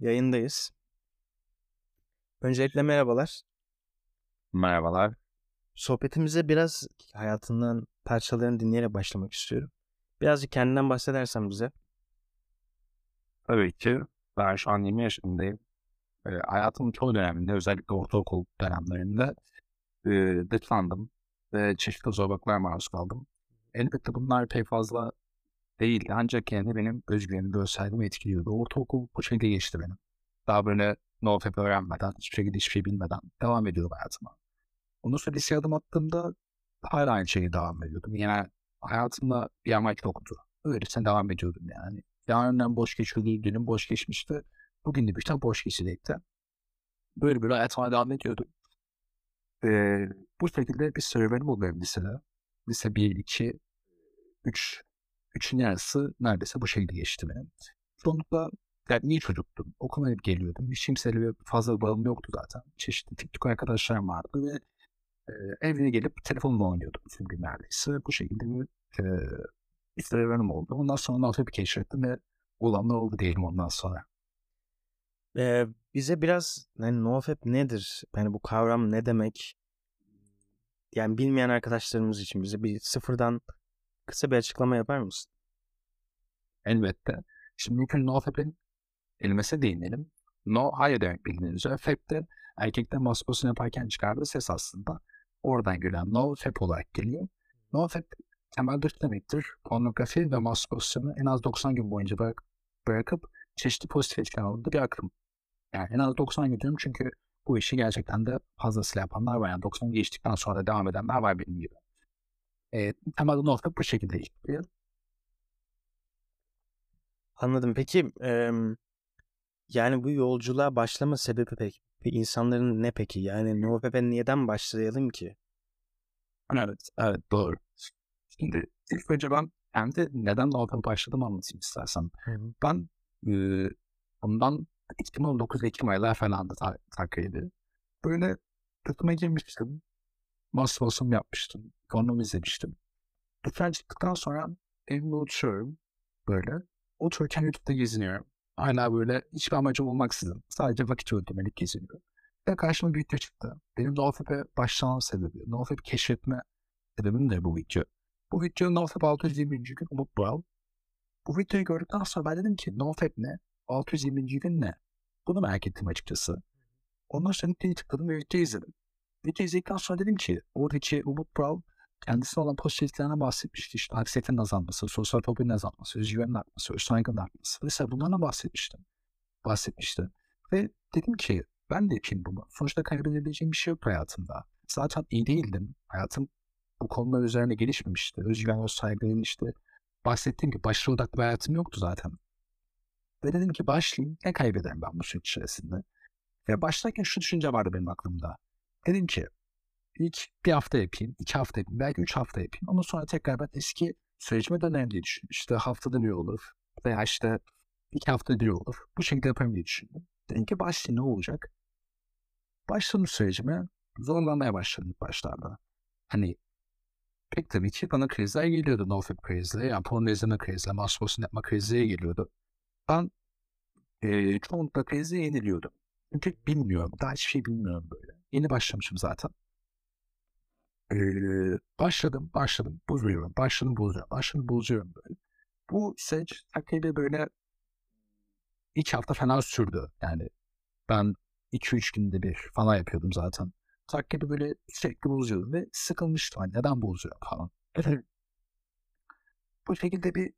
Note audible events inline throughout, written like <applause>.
Yayındayız. Öncelikle merhabalar. Merhabalar. Sohbetimize biraz hayatından parçalarını dinleyerek başlamak istiyorum. Birazcık kendinden bahsedersen bize. Tabii ki. Ben şu an 20 yaşındayım. E, hayatımın çoğu döneminde özellikle ortaokul dönemlerinde e, dışlandım ve çeşitli zorluklar maruz kaldım. Elbette bunlar pek fazla değildi ancak yani benim özgüvenimi gösterdiğimi etkiliyordu. Ortaokul bu şekilde geçti benim. Daha böyle no fap öğrenmeden, hiçbir şekilde hiçbir şey bilmeden devam ediyordum hayatıma. Ondan sonra liseye adım attığımda hala aynı şeyi devam ediyordum. Yani hayatımda bir amaç yoktu. Öyleyse devam ediyordum yani. Yarından boş geçiyordu, dünüm boş geçmişti. Bugün de bir tane boş geçecekti. Böyle bir hayatıma devam ediyordum. Ee, bu şekilde bir serüvenim oldu lisede. Lise 1, 2, 3, üçün yarısı neredeyse bu şekilde geçti benim. Çoğunlukla yani iyi çocuktum. Okula hep geliyordum. Hiç kimseyle fazla bağım yoktu zaten. Çeşitli TikTok arkadaşlarım vardı ve e, evine gelip telefonla oynuyordum tüm gün neredeyse. Bu şekilde bir e, oldu. Ondan sonra Notep'i keşfettim ve olanlar oldu diyelim ondan sonra. Ee, bize biraz yani NoFap nedir? Yani bu kavram ne demek? Yani bilmeyen arkadaşlarımız için bize bir sıfırdan kısa bir açıklama yapar mısın? Elbette. Şimdi ilk önce NoFap'in kelimesi değinelim. No, hayır demek bildiğiniz üzere. Fap de masturbasyon yaparken çıkardığı ses aslında. Oradan gelen no fap olarak geliyor. No fap temelde şu demektir. Pornografi ve mastürbasyonu en az 90 gün boyunca bırak, bırakıp çeşitli pozitif etkiler aldığı bir akım. Yani en az 90 gün diyorum çünkü bu işi gerçekten de fazlasıyla yapanlar var. Yani 90 geçtikten sonra devam edenler var benim gibi. E, temelde nokta bu şekilde işliyor. Anladım. Peki e, yani bu yolculuğa başlama sebebi peki? insanların ne peki? Yani NoFap'e neden başlayalım ki? Evet, evet doğru. Şimdi ilk önce ben kendi neden NoFap'e başladım anlatayım istersen. Hı-hı. Ben e, ondan 2019 Ekim aylar falan da ta- takribi. Böyle tıkıma girmiştim. Masturbasyon yapmıştım. Konumu izlemiştim. Lütfen çıktıktan sonra evimde oturuyorum. Böyle. Otururken YouTube'da geziniyorum. Hala böyle hiçbir amacım olmaksızın. Sadece vakit öldürmelik geziniyorum. Ve karşıma bir video çıktı. Benim NoFap'e başlamam sebebi. NoFap keşfetme sebebim de bu video. Bu video NoFap 620. gün Umut Bural. Bu videoyu gördükten sonra ben dedim ki NoFap ne? 620. gün ne? Bunu merak ettim açıkçası. Ondan sonra videoyu tıkladım ve videoyu izledim. Video izledikten sonra dedim ki oradaki Umut Bural kendisine olan pozitifliklerine bahsetmişti. İşte anksiyetenin azalması, sosyal fobinin azalması, özgüvenin artması, özsaygının artması. Mesela bunlarla bahsetmiştim. Bahsetmişti. Ve dedim ki ben de yapayım bunu. Sonuçta kaybedebileceğim bir şey yok hayatımda. Zaten iyi değildim. Hayatım bu konular üzerine gelişmemişti. Özgüven, özsaygının işte bahsettiğim gibi başarı odaklı bir hayatım yoktu zaten. Ve dedim ki başlayayım. Ne kaybederim ben bu süreç içerisinde? Ve başlarken şu düşünce vardı benim aklımda. Dedim ki ilk bir hafta yapayım, iki hafta yapayım, belki üç hafta yapayım. Ama sonra tekrar ben eski sürecime dönerim diye düşündüm. İşte haftada bir olur veya işte iki hafta bir olur. Bu şekilde yaparım diye düşündüm. Dedim ki başlayayım ne olacak? Başladım sürecime zorlanmaya başladım ilk başlarda. Hani pek tabii ki bana krizler geliyordu. NoFap krizleri, yani porno izleme krizleri, masturbasyon yapma krizleri geliyordu. Ben e, çoğunlukla krizi yeniliyordum. Çünkü bilmiyorum. Daha hiçbir şey bilmiyorum böyle. Yeni başlamışım zaten. Ee, başladım, başladım, bozuyorum, başladım, bozuyorum, başladım, bozuyorum böyle. Bu süreç takribi böyle iki hafta falan sürdü. Yani ben 2-3 günde bir falan yapıyordum zaten. Takribi böyle sürekli bozuyordum ve sıkılmıştım. Hani neden bozuyorum falan. Bu şekilde bir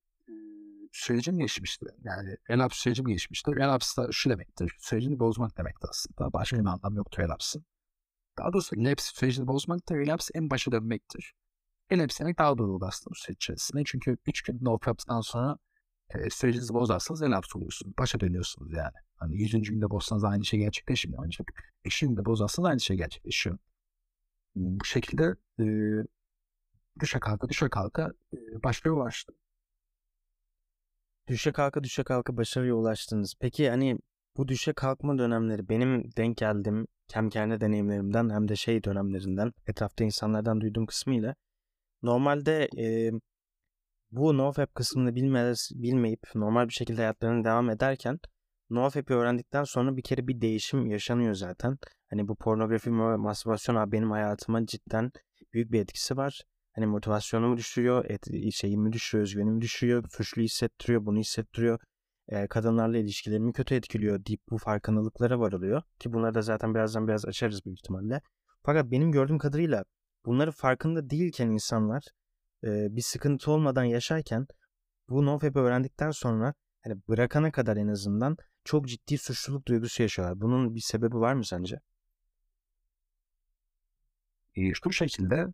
sürecim geçmişti. Yani relapse sürecim geçmişti. Relapse da şu demektir. Sürecini bozmak demektir aslında. Başka bir anlam yoktur relapse'ın. Daha doğrusu relapse sürecini bozmak da relapse en başa dönmektir. Relapse demek daha doğru aslında bu süreç içerisinde. Çünkü 3 gün no prep'ten sonra e, sürecinizi bozarsanız relapse oluyorsunuz. Başa dönüyorsunuz yani. Hani 100. günde bozsanız aynı şey gerçekleşmiyor. Ancak 5. günde bozarsanız aynı şey gerçekleşiyor. Bu şekilde e, düşe kalka düşe kalka e, başlıyor başlıyor. Düşe kalka düşe kalka başarıya ulaştınız. Peki hani bu düşe kalkma dönemleri benim denk geldim hem kendi deneyimlerimden hem de şey dönemlerinden etrafta insanlardan duyduğum kısmıyla normalde e, bu nofap kısmını bilmez, bilmeyip normal bir şekilde hayatlarına devam ederken NoFap'i öğrendikten sonra bir kere bir değişim yaşanıyor zaten. Hani bu pornografi ve mastürbasyon abi benim hayatıma cidden büyük bir etkisi var. Hani motivasyonumu düşürüyor, et, şeyimi düşürüyor, özgüvenimi düşürüyor, suçlu hissettiriyor, bunu hissettiriyor. E, kadınlarla ilişkilerimi kötü etkiliyor deyip bu farkındalıklara varılıyor. Ki bunları da zaten birazdan biraz açarız büyük ihtimalle. Fakat benim gördüğüm kadarıyla bunları farkında değilken insanlar e, bir sıkıntı olmadan yaşarken bu NoFap'i öğrendikten sonra hani bırakana kadar en azından çok ciddi suçluluk duygusu yaşıyorlar. Bunun bir sebebi var mı sence? E, şu şekilde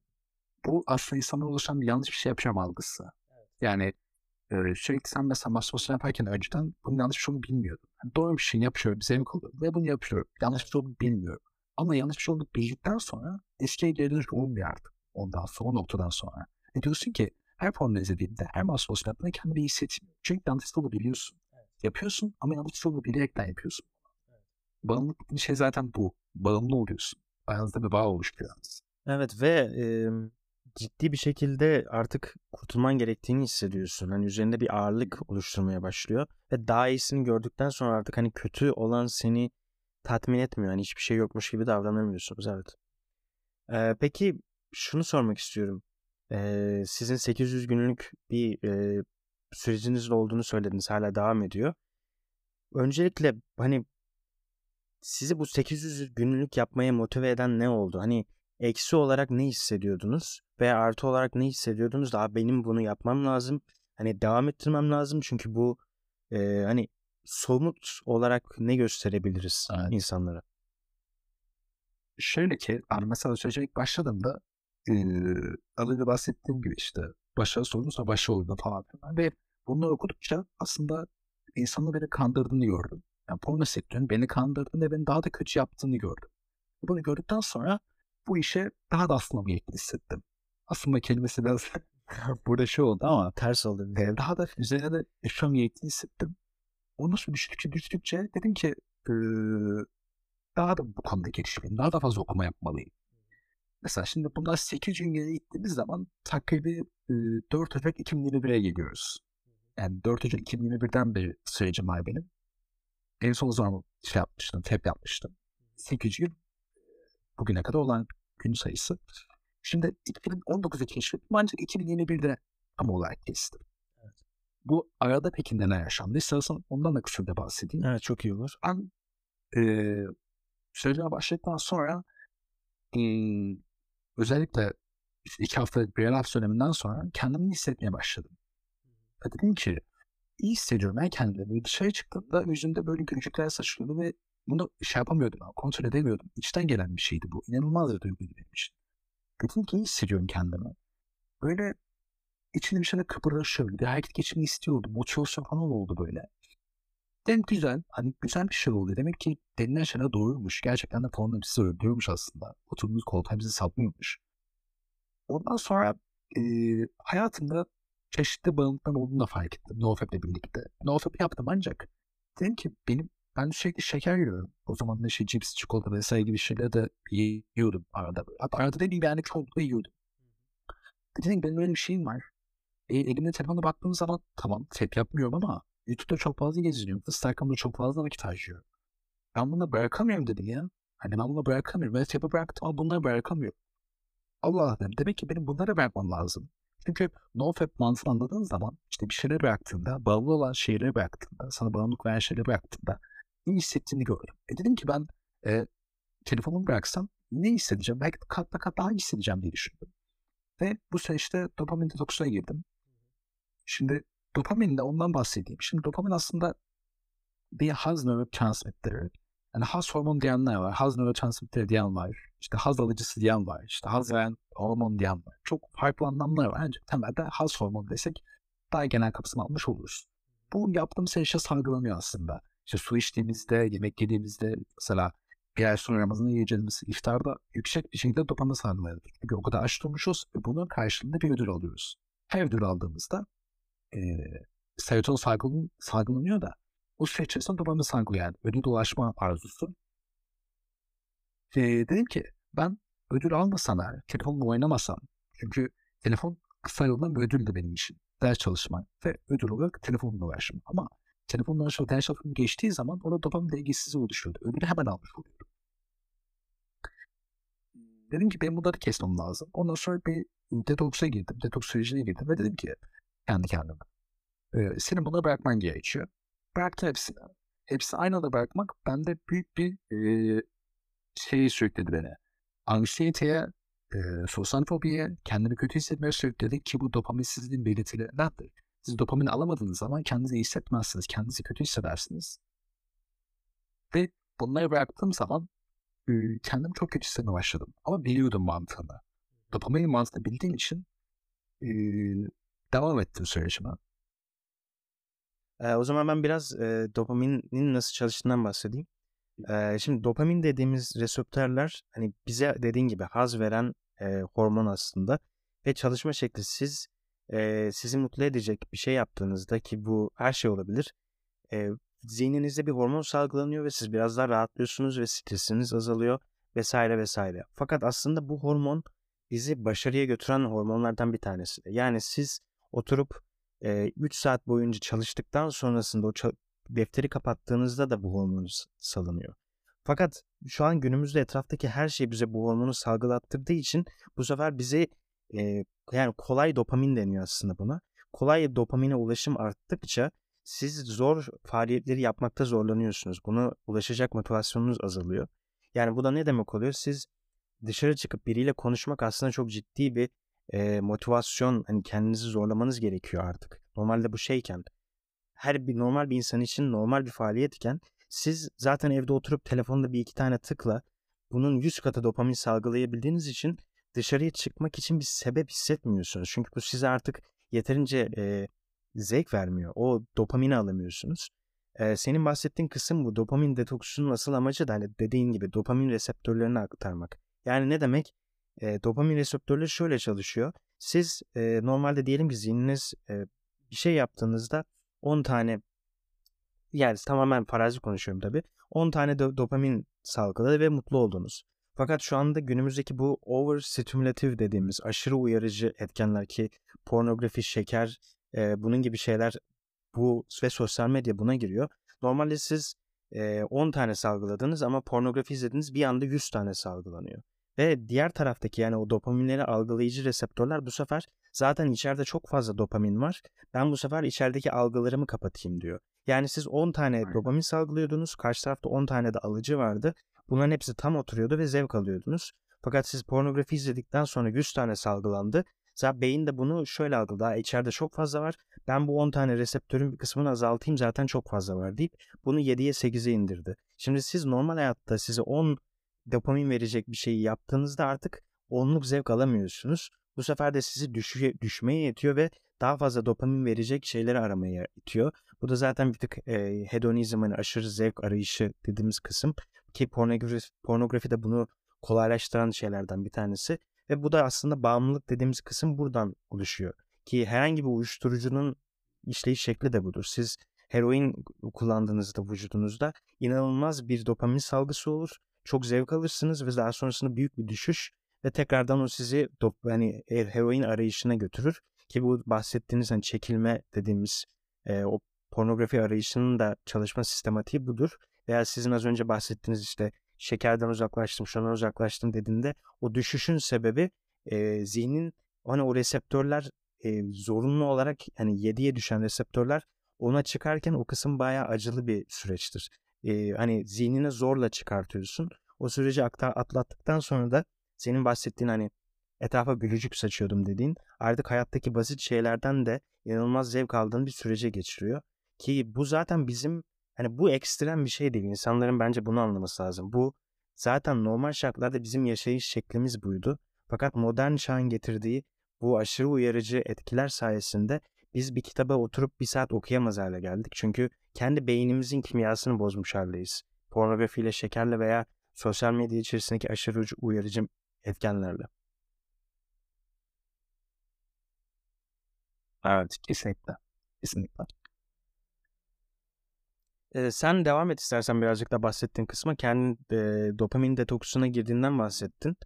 bu aslında insana oluşan bir yanlış bir şey yapacağım algısı. Evet. Yani e, sürekli sen mesela mastürbasyon yaparken önceden bunun yanlış şey olduğunu bilmiyordum. Yani doğru bir şey yapıyorum, bir zevk oluyor ve bunu yapıyorum. Yanlış bir şey olduğunu bilmiyorum. Ama yanlış bir şey olduğunu bildikten sonra eskiye geri dönüş olmuyor artık. Ondan sonra, o noktadan sonra. E diyorsun ki her porno izlediğimde, her mastürbasyon yaptığında kendini iyi hissetmiyor. Çünkü yanlış olduğunu biliyorsun. Evet. Yapıyorsun ama yanlış olduğunu bilerekten yapıyorsun. Evet. Bağımlılık bir şey zaten bu. Bağımlı oluyorsun. Aranızda bir bağ oluşturuyor. Evet ve e, ciddi bir şekilde artık kurtulman gerektiğini hissediyorsun. Hani üzerinde bir ağırlık oluşturmaya başlıyor. Ve daha iyisini gördükten sonra artık hani kötü olan seni tatmin etmiyor. Hani hiçbir şey yokmuş gibi davranamıyorsunuz. Evet. Ee, peki şunu sormak istiyorum. Ee, sizin 800 günlük bir e, süreciniz olduğunu söylediniz. Hala devam ediyor. Öncelikle hani sizi bu 800 günlük yapmaya motive eden ne oldu? Hani eksi olarak ne hissediyordunuz veya artı olarak ne hissediyordunuz? Daha benim bunu yapmam lazım. Hani devam ettirmem lazım çünkü bu e, hani somut olarak ne gösterebiliriz evet. insanlara? Şöyle ki ben mesela sürece ilk başladığımda e, az önce bahsettiğim gibi işte başarı sorunsa başarı falan filan ve bunları okudukça aslında insanın beni kandırdığını gördüm. Yani porno sektörünün beni kandırdığını ve beni daha da kötü yaptığını gördüm. Bunu gördükten sonra bu işe daha da aslında niyetli hissettim. Aslında kelimesi biraz <laughs> burada şey oldu ama ters oldu. E, daha da üzerine de yaşam niyetli hissettim. Onu sonra düştükçe düştükçe dedim ki e, daha da bu konuda gelişmeliyim. Daha da fazla okuma yapmalıyım. Mesela şimdi bundan 8 gün geri gittiğimiz zaman takribi e, 4 Ocak 2021'e geliyoruz. Yani 4 Ocak 2021'den bir sürecim var benim. En son zaman şey yapmıştım, tep yapmıştım. 8 gün bugüne kadar olan gün sayısı. Şimdi 2019'da keşfettim ancak 2021'de tam olarak kestim. Evet. Bu arada peki neler yaşandı? İstersen ondan da kısaca bahsedeyim. Evet çok iyi olur. Ben e, sürece başladıktan sonra e, özellikle iki haftalık bir relax döneminden sonra kendimi hissetmeye başladım. Ve dedim ki iyi hissediyorum ben kendimi. Dışarı çıktığımda yüzümde böyle gülücükler saçılıyordu ve bunu şey yapamıyordum. Kontrol edemiyordum. İçten gelen bir şeydi bu. İnanılmaz bir duyguydu benim için. Ki iyi hissediyorum kendimi. Böyle içinde bir şeyler kıpırdaşıyor. Bir hareket geçirmeyi istiyordum. Motivasyon falan oldu böyle. Dedim güzel. Hani güzel bir şey oldu. Demek ki denilen şeyler doğruymuş. Gerçekten de falan bizi öldürüyormuş aslında. Oturduğumuz koltuğa bizi saplıyormuş. Ondan sonra e, hayatımda çeşitli bağımlılıklar olduğunu da fark ettim. NoFap'le birlikte. NoFap yaptım ancak dedim ki benim ben sürekli şeker yiyorum. O zaman da şey cips, çikolata vesaire gibi şeyler de yiyordum arada. Hatta arada dediğim yani çoğunlukla yiyordum. Dedim benim öyle bir şeyim var. E, elimde telefona baktığım zaman tamam tep yapmıyorum ama YouTube'da çok fazla geziniyorum. Instagram'da çok fazla vakit harcıyorum. Ben bunu bırakamıyorum dedim ya. Hani ben bunu bırakamıyorum. Ben tepe bıraktım ama bunları bırakamıyorum. Allah Allah dedim. Demek ki benim bunları bırakmam lazım. Çünkü NoFap mantığını anladığın zaman işte bir şeyleri bıraktığında, bağımlı olan şeyleri bıraktığında, sana bağımlılık veren şeyleri bıraktığında iyi hissettiğini gördüm. E dedim ki ben e, telefonumu bıraksam ne hissedeceğim? Belki kat kat daha hissedeceğim diye düşündüm. Ve bu süreçte dopamin detoksuna girdim. Şimdi dopamin de ondan bahsedeyim. Şimdi dopamin aslında bir haz nörotransmitteri. Yani haz hormon diyenler var. Haz nörotransmitteri diyen var. İşte haz alıcısı diyen var. İşte haz veren hormon diyen var. Çok farklı anlamlar var. Ancak temelde haz hormon desek daha genel kapsam almış oluruz. Bu yaptığım süreçte salgılanıyor aslında. İşte su içtiğimizde, yemek yediğimizde mesela bir ay sonra Ramazan'ı yiyeceğimiz iftarda yüksek bir şekilde dopamin salgılanır. Çünkü o kadar aç durmuşuz ve bunun karşılığında bir ödül alıyoruz. Her ödül aldığımızda e, serotonin salgılan, salgılanıyor da o süreç içerisinde dopamin salgılıyor yani ödül ulaşma arzusu. E, dedim ki ben ödül almasam eğer, telefonla oynamasam çünkü telefon kısa yoldan bir ödül de benim için. Ders çalışmak ve ödül olarak telefonla uğraşım. Ama telefondan sonra telefonum geçtiği zaman orada dopamin dengesizliği oluşuyordu. Ödülü hemen almış oluyorum. Dedim ki benim bunları kesmem lazım. Ondan sonra bir detoksa girdim. Detoks sürecine girdim ve dedim ki kendi kendime. E, senin bunu bırakman gerekiyor. Bıraktım hepsini. Hepsini aynı anda bırakmak bende büyük bir e, şeyi sürükledi beni. Anksiyeteye, e, sosyal fobiye, kendimi kötü hissetmeye sürükledi ki bu dopaminsizliğin belirtilerindendir. Siz dopamin alamadığınız zaman kendinizi iyi hissetmezsiniz, kendinizi kötü hissedersiniz. Ve bunları bıraktığım zaman kendimi çok kötü hissetmeye başladım. Ama biliyordum mantığını. Dopamin mantığını bildiğim için devam ettim sürecime. O zaman ben biraz e, dopaminin nasıl çalıştığından bahsedeyim. E, şimdi dopamin dediğimiz reseptörler hani bize dediğin gibi haz veren e, hormon aslında ve çalışma şekli siz e, sizi mutlu edecek bir şey yaptığınızda ki bu her şey olabilir. E, zihninizde bir hormon salgılanıyor ve siz biraz daha rahatlıyorsunuz ve stresiniz azalıyor vesaire vesaire. Fakat aslında bu hormon bizi başarıya götüren hormonlardan bir tanesi. Yani siz oturup e, 3 saat boyunca çalıştıktan sonrasında o defteri kapattığınızda da bu hormon salınıyor. Fakat şu an günümüzde etraftaki her şey bize bu hormonu salgılattırdığı için bu sefer bizi e, yani kolay dopamin deniyor aslında buna. Kolay dopamine ulaşım arttıkça siz zor faaliyetleri yapmakta zorlanıyorsunuz. Buna ulaşacak motivasyonunuz azalıyor. Yani bu da ne demek oluyor? Siz dışarı çıkıp biriyle konuşmak aslında çok ciddi bir e, motivasyon. Hani kendinizi zorlamanız gerekiyor artık. Normalde bu şeyken her bir normal bir insan için normal bir faaliyetken siz zaten evde oturup telefonda bir iki tane tıkla bunun 100 katı dopamin salgılayabildiğiniz için dışarıya çıkmak için bir sebep hissetmiyorsunuz. Çünkü bu size artık yeterince e, zevk vermiyor. O dopamini alamıyorsunuz. E, senin bahsettiğin kısım bu. Dopamin detoksunun asıl amacı da hani dediğin gibi dopamin reseptörlerini aktarmak. Yani ne demek? E, dopamin reseptörleri şöyle çalışıyor. Siz e, normalde diyelim ki zihniniz e, bir şey yaptığınızda 10 tane yani tamamen farazi konuşuyorum tabii. 10 tane do- dopamin salgıladı ve mutlu oldunuz. Fakat şu anda günümüzdeki bu overstimulative dediğimiz aşırı uyarıcı etkenler ki pornografi, şeker, e, bunun gibi şeyler bu ve sosyal medya buna giriyor. Normalde siz e, 10 tane salgıladınız ama pornografi izlediniz bir anda 100 tane salgılanıyor. Ve diğer taraftaki yani o dopaminleri algılayıcı reseptörler bu sefer zaten içeride çok fazla dopamin var. Ben bu sefer içerideki algılarımı kapatayım diyor. Yani siz 10 tane Aynen. dopamin salgılıyordunuz. Karşı tarafta 10 tane de alıcı vardı. Bunların hepsi tam oturuyordu ve zevk alıyordunuz. Fakat siz pornografi izledikten sonra 100 tane salgılandı. Zaten beyin de bunu şöyle algıladı. İçeride çok fazla var. Ben bu 10 tane reseptörün bir kısmını azaltayım zaten çok fazla var deyip bunu 7'ye 8'e indirdi. Şimdi siz normal hayatta size 10 dopamin verecek bir şeyi yaptığınızda artık onluk zevk alamıyorsunuz. Bu sefer de sizi düşüye, düşmeye yetiyor ve daha fazla dopamin verecek şeyleri aramaya itiyor. Bu da zaten bir tık e, hedonizm hani aşırı zevk arayışı dediğimiz kısım ki pornografi, pornografi de bunu kolaylaştıran şeylerden bir tanesi. Ve bu da aslında bağımlılık dediğimiz kısım buradan oluşuyor. Ki herhangi bir uyuşturucunun işleyiş şekli de budur. Siz heroin kullandığınızda vücudunuzda inanılmaz bir dopamin salgısı olur. Çok zevk alırsınız ve daha sonrasında büyük bir düşüş ve tekrardan o sizi dop, yani heroin arayışına götürür. Ki bu bahsettiğiniz hani çekilme dediğimiz e, o pornografi arayışının da çalışma sistematiği budur. Veya sizin az önce bahsettiğiniz işte şekerden uzaklaştım, şundan uzaklaştım dediğinde o düşüşün sebebi e, zihnin hani o reseptörler e, zorunlu olarak hani 7'ye düşen reseptörler ona çıkarken o kısım bayağı acılı bir süreçtir. E, hani zihnine zorla çıkartıyorsun. O süreci atlattıktan sonra da senin bahsettiğin hani etrafa gülücük saçıyordum dediğin artık hayattaki basit şeylerden de inanılmaz zevk aldığın bir sürece geçiriyor. Ki bu zaten bizim hani bu ekstrem bir şey değil. İnsanların bence bunu anlaması lazım. Bu zaten normal şartlarda bizim yaşayış şeklimiz buydu. Fakat modern çağın getirdiği bu aşırı uyarıcı etkiler sayesinde biz bir kitaba oturup bir saat okuyamaz hale geldik. Çünkü kendi beynimizin kimyasını bozmuş haldeyiz. Pornografiyle, şekerle veya sosyal medya içerisindeki aşırı uyarıcı etkenlerle. Evet, kesinlikle. Kesinlikle. Ee, sen devam et istersen birazcık da bahsettiğin kısma. Kendi e, dopamin detoksuna girdiğinden bahsettin.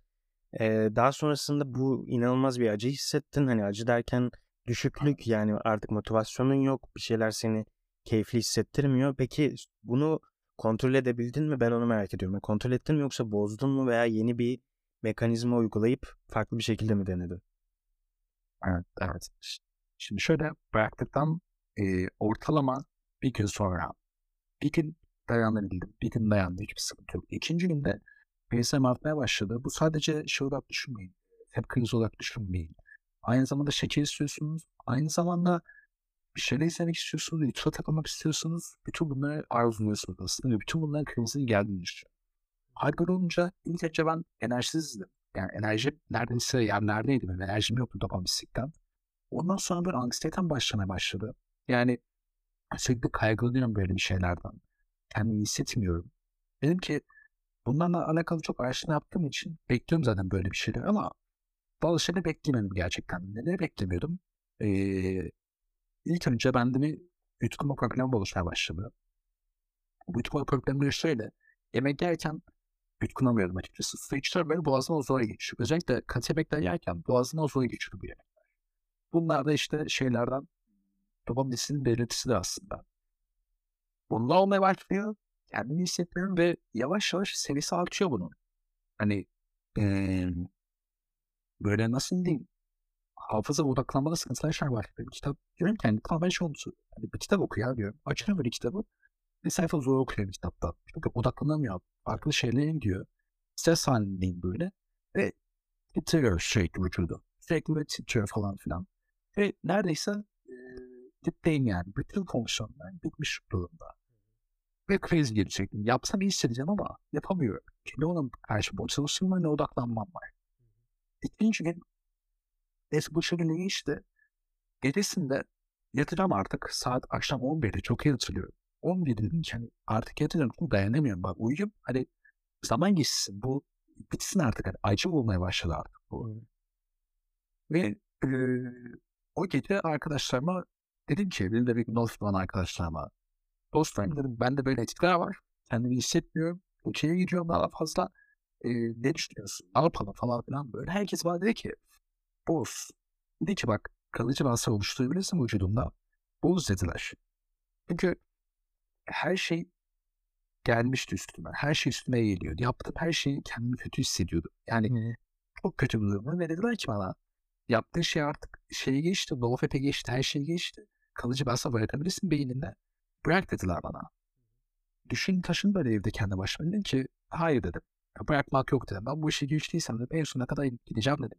E, daha sonrasında bu inanılmaz bir acı hissettin. Hani acı derken düşüklük yani artık motivasyonun yok. Bir şeyler seni keyifli hissettirmiyor. Peki bunu kontrol edebildin mi? Ben onu merak ediyorum. Kontrol ettin mi yoksa bozdun mu veya yeni bir mekanizma uygulayıp farklı bir şekilde mi denedin? Evet, evet. Şimdi şöyle bıraktıktan e, ortalama bir gün sonra bir gün dayanabildim. Bir gün dayandı. Hiçbir sıkıntı yok. İkinci günde PSM artmaya başladı. Bu sadece şey olarak düşünmeyin. Hep kriz olarak düşünmeyin. Aynı zamanda şeker istiyorsunuz. Aynı zamanda bir şeyler izlemek istiyorsunuz. YouTube'a takılmak istiyorsunuz. Bütün bunları arzuluyorsunuz aslında. Ve bütün bunların krizinin geldiğini düşünüyorum. Böyle olunca ilk önce ben enerjisizdim. Yani enerji neredeyse yerlerdeydi. Benim enerjim yoktu dopaminlikten. Ondan sonra böyle anksiyetem başlamaya başladı. Yani sürekli kaygılanıyorum böyle bir şeylerden. Kendimi hissetmiyorum. Dedim ki bunlarla alakalı çok araştırma yaptığım için bekliyorum zaten böyle bir şeyler ama bazı şeyleri beklemedim gerçekten. Neleri beklemiyordum? Ee, ilk önce bende bir yutkunma problemi oluşmaya başladı. Bu yutkunma problemleri şöyle. Yemek yerken yutkunamıyordum açıkçası. Su içiyorum böyle boğazıma zor geçiyor. Özellikle katı yemekler yerken boğazıma zor geçiyor bu yemekler. Bunlar da işte şeylerden dopaminisinin belirtisi de aslında. Bunlar olmaya başlıyor. Kendimi hissetmiyorum ve yavaş yavaş seviyesi artıyor bunun. Hani ee, böyle nasıl diyeyim hafıza odaklanmada sıkıntılar yaşar var. Bir kitap diyorum ki yani tamamen şey olmuş. Hani bir kitap okuyor diyorum. Açıyorum böyle kitabı. Bir sayfa zor okuyorum kitapta. Çünkü odaklanamıyor. Farklı şeylerin diyor. Ses halindeyim böyle. Ve titriyor sürekli vücudu. Sürekli böyle titriyor falan filan. Ve neredeyse dipteyim yani. Bütün fonksiyonlar bitmiş durumda. Ve kriz gelecek. Yapsam iyi hissedeceğim ama yapamıyorum. Şimdi ona karşı bu çalışmama ne odaklanmam var. İkinci gün neyse bu şekilde geçti. Gecesinde yatacağım artık. Saat akşam 11'de çok iyi hatırlıyorum. 11 dedim ki hani artık yatacağım. Dayanamıyorum. Bak uyuyup hani zaman geçsin. Bu bitsin artık. Hani acı olmaya başladı artık bu. Ve e, o gece arkadaşlarıma dedim ki benim de bir dost olan arkadaşlarıma dostlarım dedim bende böyle etkiler var. Kendimi hissetmiyorum. Ülkeye gidiyorum daha fazla. E, ne düşünüyorsun? Ne yapalım falan filan böyle. Herkes bana dedi ki boz. Dedi ki bak kalıcı bir hasar oluşturabilirsin vücudumda. Boz dediler. Çünkü her şey gelmişti üstüme. Her şey üstüme geliyordu. Yaptığım her şeyi kendimi kötü hissediyordum. Yani hmm. çok kötü buluyorum. Ve dediler ki bana yaptığı şey artık şeyi geçti. Lofep'e geçti. Her şey geçti. Kalıcı bir hasar bırakabilirsin beyninde. Bırak dediler bana. Düşün taşın böyle evde kendi başıma. Dedim ki hayır dedim. Bırakmak yok dedim. Ben bu işi geçtiysem dedim en sonuna kadar gideceğim dedim.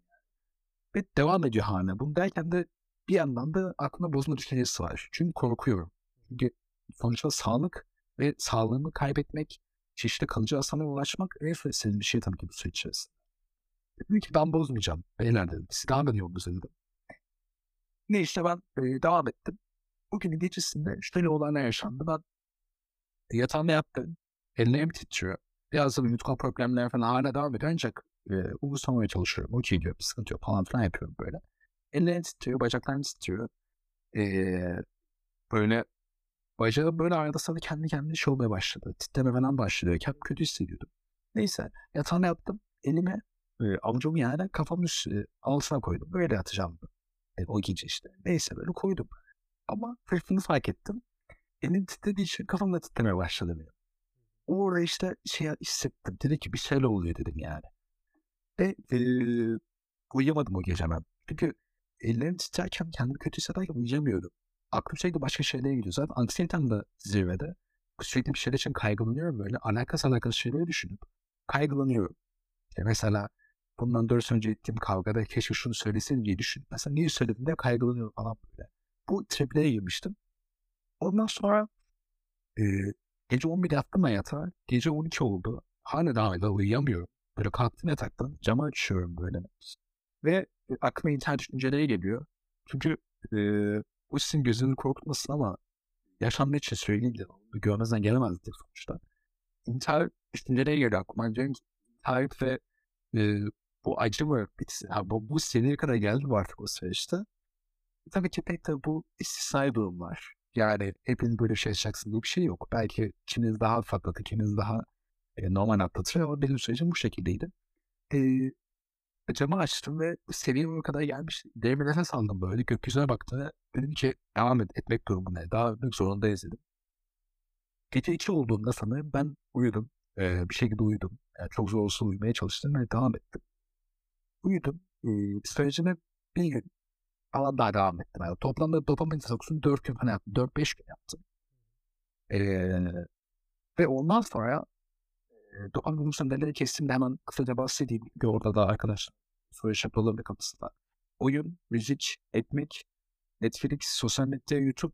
Ve devam ediyor hala. Bunu derken de bir yandan da aklına bozma düşüncesi var. Çünkü korkuyorum. Çünkü sonuçta sağlık ve sağlığımı kaybetmek, çeşitli kalıcı hasarına ulaşmak en istediğim bir şey tabii ki bu süreç içerisinde. Dedim ki ben bozmayacağım. Beyler dedim. Siz devam ediyor dedim. Ne işte ben e, devam ettim. Bugün gecesinde şöyle olanlar yaşandı. Ben yatağımda yattım. Ellerim titriyor. Biraz da yutma problemler falan hala devam ediyor. Ancak e, umursamaya çalışıyorum. Okey diyor. Bir sıkıntı yok falan filan yapıyorum böyle. Ellerim titriyor. Bacaklarım titriyor. E, böyle bacağı böyle arada sana kendi kendine şey olmaya başladı. Titreme falan başladı. Kendimi kötü hissediyordum. Neyse yatağına yattım. Elime e, avucumu yani kafamın üstü, altına koydum. Böyle yatacağım. E, o gece işte. Neyse böyle koydum. Ama şunu fark ettim. Elim titrediği için kafam da titremeye başladı benim. Orada işte şey hissettim. Dedi ki bir şeyler oluyor dedim yani. Ve e, uyuyamadım o gece ben. Çünkü ellerim titrerken kendimi kötü hissederken uyuyamıyordum. Aklım sürekli başka şeylere gidiyor. Zaten anksiyetem de zirvede. Sürekli bir şeyler için kaygılanıyorum böyle. Alakası alakası şeyleri düşünüp kaygılanıyorum. İşte mesela bundan dört önce ettiğim kavgada keşke şunu söylesin diye düşün. Mesela niye söyledim diye kaygılanıyorum falan böyle bu triplere girmiştim. Ondan sonra e, gece 11 yattım yatağa. Gece 12 oldu. Hala daha hala uyuyamıyorum. Böyle kalktım yataktan. Camı açıyorum böyle. Ve e, aklıma intihar düşünceleri geliyor. Çünkü e, bu sizin gözünü korkutmasın ama yaşandığı için söyleyince görmezden gelemezdik sonuçta. İntihar düşünceleri geliyor aklıma. Diyorum ki intihar ve e, bu acı mı bitsin? Ha, bu, bu seneye kadar geldi bu artık o süreçte. Tabii ki pek de bu istisnai durumlar. Yani hepiniz böyle şey yaşayacaksın diye bir şey yok. Belki kiminiz daha atlatır, kiminiz daha e, normal atlatır ama benim sürecim bu şekildeydi. E, camı açtım ve seviyeme kadar gelmiş. Derin bir nefes aldım böyle. Gökyüzüne baktım dedim ki devam et, etmek durumundayız. Devam etmek zorundayız dedim. Gece içi olduğunda sanırım ben uyudum. Ee, bir şekilde uyudum. Yani çok zor olsa uyumaya çalıştım ve devam ettim. Uyudum. Ee, sürecime bir gün falan daha devam ettim. Yani toplamda dopamin detoksunu 4 gün falan yaptım. 4-5 gün yaptım. Ee, ve ondan sonra e, dopamin konusunda neleri kestim de hemen kısaca bahsedeyim. Çünkü orada da arkadaşlar soru yapıyorlar kapısında. Oyun, müzik, etmek, Netflix, sosyal medya, YouTube.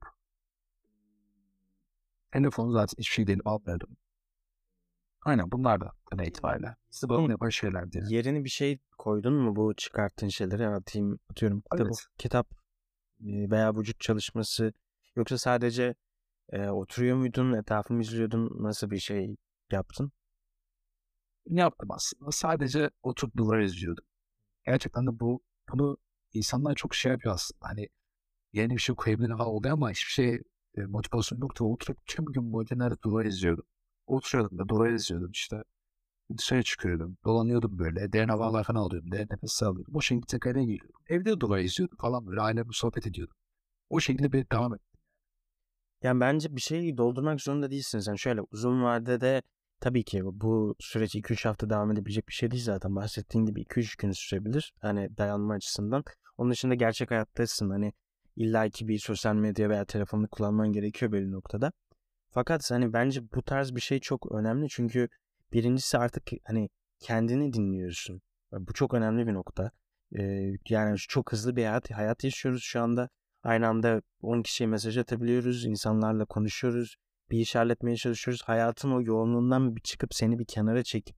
Telefonu zaten hiçbir şey değil almıyordum. Aynen bunlar da ne itibariyle. Size bunu yapan şeylerdi. Yerini bir şey koydun mu bu çıkarttığın şeyleri atayım atıyorum kitap, Evet. kitap e, veya vücut çalışması yoksa sadece e, oturuyor muydun etrafını izliyordun nasıl bir şey yaptın? Ne yaptım aslında? Sadece oturup duvar izliyordum. Gerçekten de bu bunu insanlar çok şey yapıyor aslında. Hani yeni bir şey koyabilir falan oluyor ama hiçbir şey e, motivasyon yoktu. Oturup tüm gün boyunca nerede duvar izliyordum. Oturuyordum da duvar izliyordum işte. Dışarı çıkıyordum. Dolanıyordum böyle. Derin havalar falan alıyordum. Derin nefes alıyordum. O şekilde tekrar geliyordum. Evde de duvar izliyordum falan böyle. Ailemle sohbet ediyordum. O şekilde bir devam ettim. Yani bence bir şeyi doldurmak zorunda değilsiniz. Yani şöyle uzun vadede tabii ki bu süreç 2-3 hafta devam edebilecek bir şey değil zaten. Bahsettiğin gibi 2-3 gün sürebilir. Hani dayanma açısından. Onun dışında gerçek hayattasın. Hani illaki bir sosyal medya veya telefonunu kullanman gerekiyor belli noktada. Fakat hani bence bu tarz bir şey çok önemli çünkü birincisi artık hani kendini dinliyorsun. Bu çok önemli bir nokta. Ee, yani çok hızlı bir hayat, hayat yaşıyoruz şu anda. Aynı anda 10 kişiye mesaj atabiliyoruz, insanlarla konuşuyoruz, bir iş halletmeye çalışıyoruz. Hayatın o yoğunluğundan bir çıkıp seni bir kenara çekip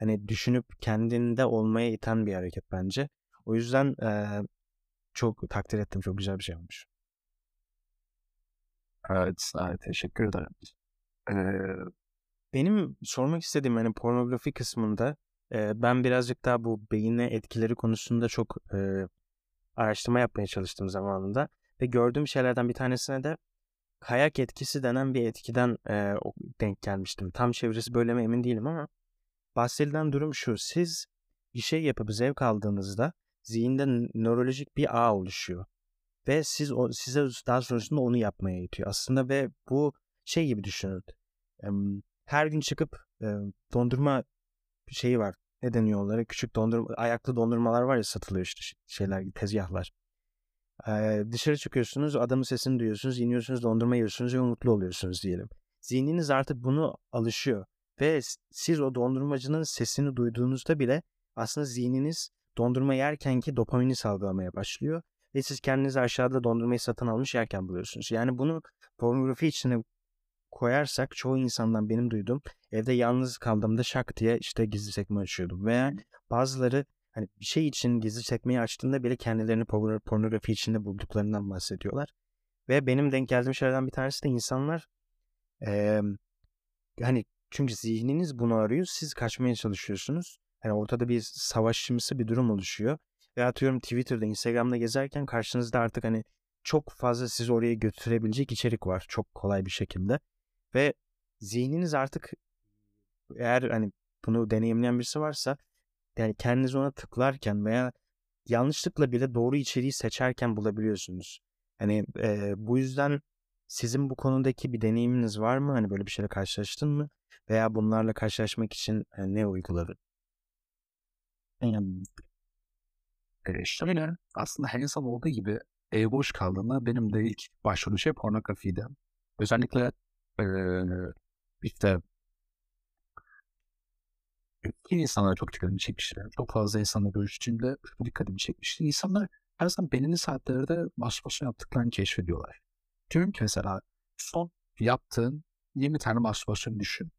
hani düşünüp kendinde olmaya iten bir hareket bence. O yüzden e, çok takdir ettim. Çok güzel bir şey olmuş. Evet, evet teşekkür ederim. Ee, Benim sormak istediğim hani pornografi kısmında e, ben birazcık daha bu beyine etkileri konusunda çok e, araştırma yapmaya çalıştım zamanında ve gördüğüm şeylerden bir tanesine de kayak etkisi denen bir etkiden e, denk gelmiştim. Tam çevresi böyle mi emin değilim ama bahsedilen durum şu. Siz bir şey yapıp zevk aldığınızda zihinde nörolojik bir ağ oluşuyor. Ve siz o, size daha sonrasında onu yapmaya itiyor. Aslında ve bu şey gibi düşünün. Her gün çıkıp dondurma şeyi var. Ne deniyor onlara? Küçük dondurma, ayaklı dondurmalar var ya satılıyor işte şeyler, tezgahlar. Dışarı çıkıyorsunuz, adamın sesini duyuyorsunuz, iniyorsunuz, dondurma yiyorsunuz ve mutlu oluyorsunuz diyelim. Zihniniz artık bunu alışıyor ve siz o dondurmacının sesini duyduğunuzda bile aslında zihniniz dondurma yerkenki dopamini salgılamaya başlıyor ve siz kendinizi aşağıda dondurmayı satın almış yerken buluyorsunuz. Yani bunu pornografi içine koyarsak çoğu insandan benim duyduğum evde yalnız kaldığımda şak diye işte gizli sekme açıyordum veya bazıları hani bir şey için gizli sekmeyi açtığında bile kendilerini porno- pornografi içinde bulduklarından bahsediyorlar. Ve benim denk geldiğim şeylerden bir tanesi de insanlar eee, hani çünkü zihniniz bunu arıyor siz kaçmaya çalışıyorsunuz. Hani ortada bir savaşçımsı bir durum oluşuyor. Ve atıyorum Twitter'da Instagram'da gezerken karşınızda artık hani çok fazla sizi oraya götürebilecek içerik var çok kolay bir şekilde. Ve zihniniz artık eğer hani bunu deneyimleyen birisi varsa yani kendiniz ona tıklarken veya yanlışlıkla bile doğru içeriği seçerken bulabiliyorsunuz. Hani e, bu yüzden sizin bu konudaki bir deneyiminiz var mı? Hani böyle bir şeyle karşılaştın mı? Veya bunlarla karşılaşmak için e, ne uyguladın? em, e, şöyle aslında her insan olduğu gibi ev boş kaldığında benim de ilk başvuru şey pornografiydi. Özellikle e, işte Yine insanlara çok dikkatimi çekmişti. Çok fazla insanla görüştüğümde bu dikkatimi çekmişti. İnsanlar her zaman belirli saatlerde mastürbasyon yaptıklarını keşfediyorlar. Diyorum ki mesela son yaptığın 20 tane mastürbasyon düşün.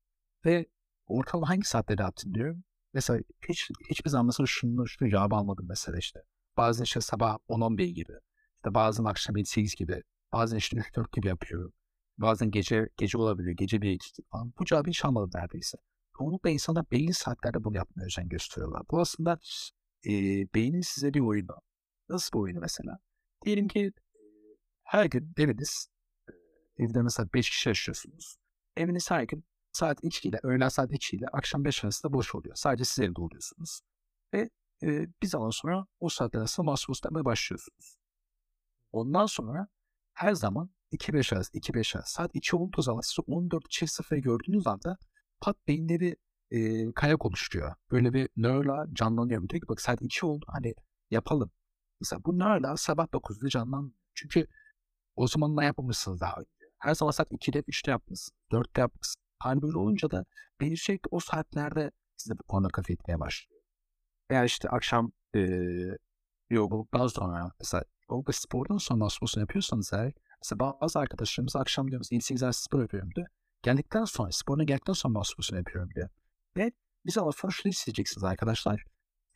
Ve ortalama hangi saatlerde yaptın diyorum. Mesela hiç, hiçbir zaman mesela şunu, şunu cevap almadım mesela işte. Bazen işte sabah 10-11 gibi. İşte bazen akşam 7-8 gibi. Bazen işte 3-4 gibi yapıyorum. Bazen gece gece olabiliyor. Gece 1-2 falan. Bu cevabı hiç almadım neredeyse çoğunlukla insanlar belli saatlerde bunu yapmaya özen gösteriyorlar. Bu aslında e, beynin size bir oyunu. Nasıl bir oyunu mesela? Diyelim ki her gün eviniz, evde mesela 5 kişi yaşıyorsunuz. Eviniz her gün saat 2 ile, öğlen saat 2 ile akşam 5 arasında boş oluyor. Sadece siz evde oluyorsunuz. Ve e, bir zaman sonra o saatten sonra masa yapmaya başlıyorsunuz. Ondan sonra her zaman 2-5 arası, 2-5 arası. Saat 2 olduğu zaman siz 14 çift sıfır gördüğünüz anda pat beyinleri e, kayak oluşturuyor. Böyle bir nöral canlanıyor. Diyor ki bak saat 2 oldu hani yapalım. Mesela bu nöral sabah 9'da canlanmıyor. Çünkü o zaman ne yapmamışsınız daha önce. Her zaman saat 2'de 3'te yapmışsınız. 4'te yapmışsınız. Hal böyle olunca da sürekli o saatlerde size bu konuda kafa etmeye başlıyor. Eğer işte akşam e, yorgunluktan sonra mesela yoga spordan sonra sporunu yapıyorsanız eğer mesela bazı arkadaşlarımız akşam diyoruz 7-8 spor yapıyorum diyor. Geldikten sonra sporuna geldikten sonra sporunu yapıyorum diyor. Ve bir zaman sonra şunu hissedeceksiniz arkadaşlar.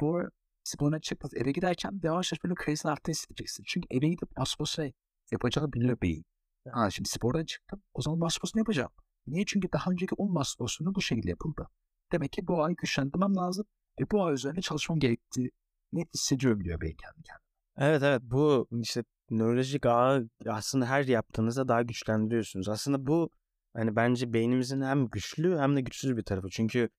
Bu sporuna çıkmaz eve giderken yavaş yavaş böyle krizin arttığını hissedeceksin. Çünkü eve gidip sporunu yapacağını biliyor beyin. Ha şimdi spordan çıktım. O zaman basposunu yapacağım. Niye? Çünkü daha önceki 10 basposunu bu şekilde yapıldı. Demek ki bu ay güçlendirmem lazım. Ve bu ay üzerinde çalışmam gerektiğini hissediyorum diyor beyin kendi kendine. Evet evet bu işte nörolojik ağı aslında her yaptığınızda daha güçlendiriyorsunuz. Aslında bu hani bence beynimizin hem güçlü hem de güçsüz bir tarafı. Çünkü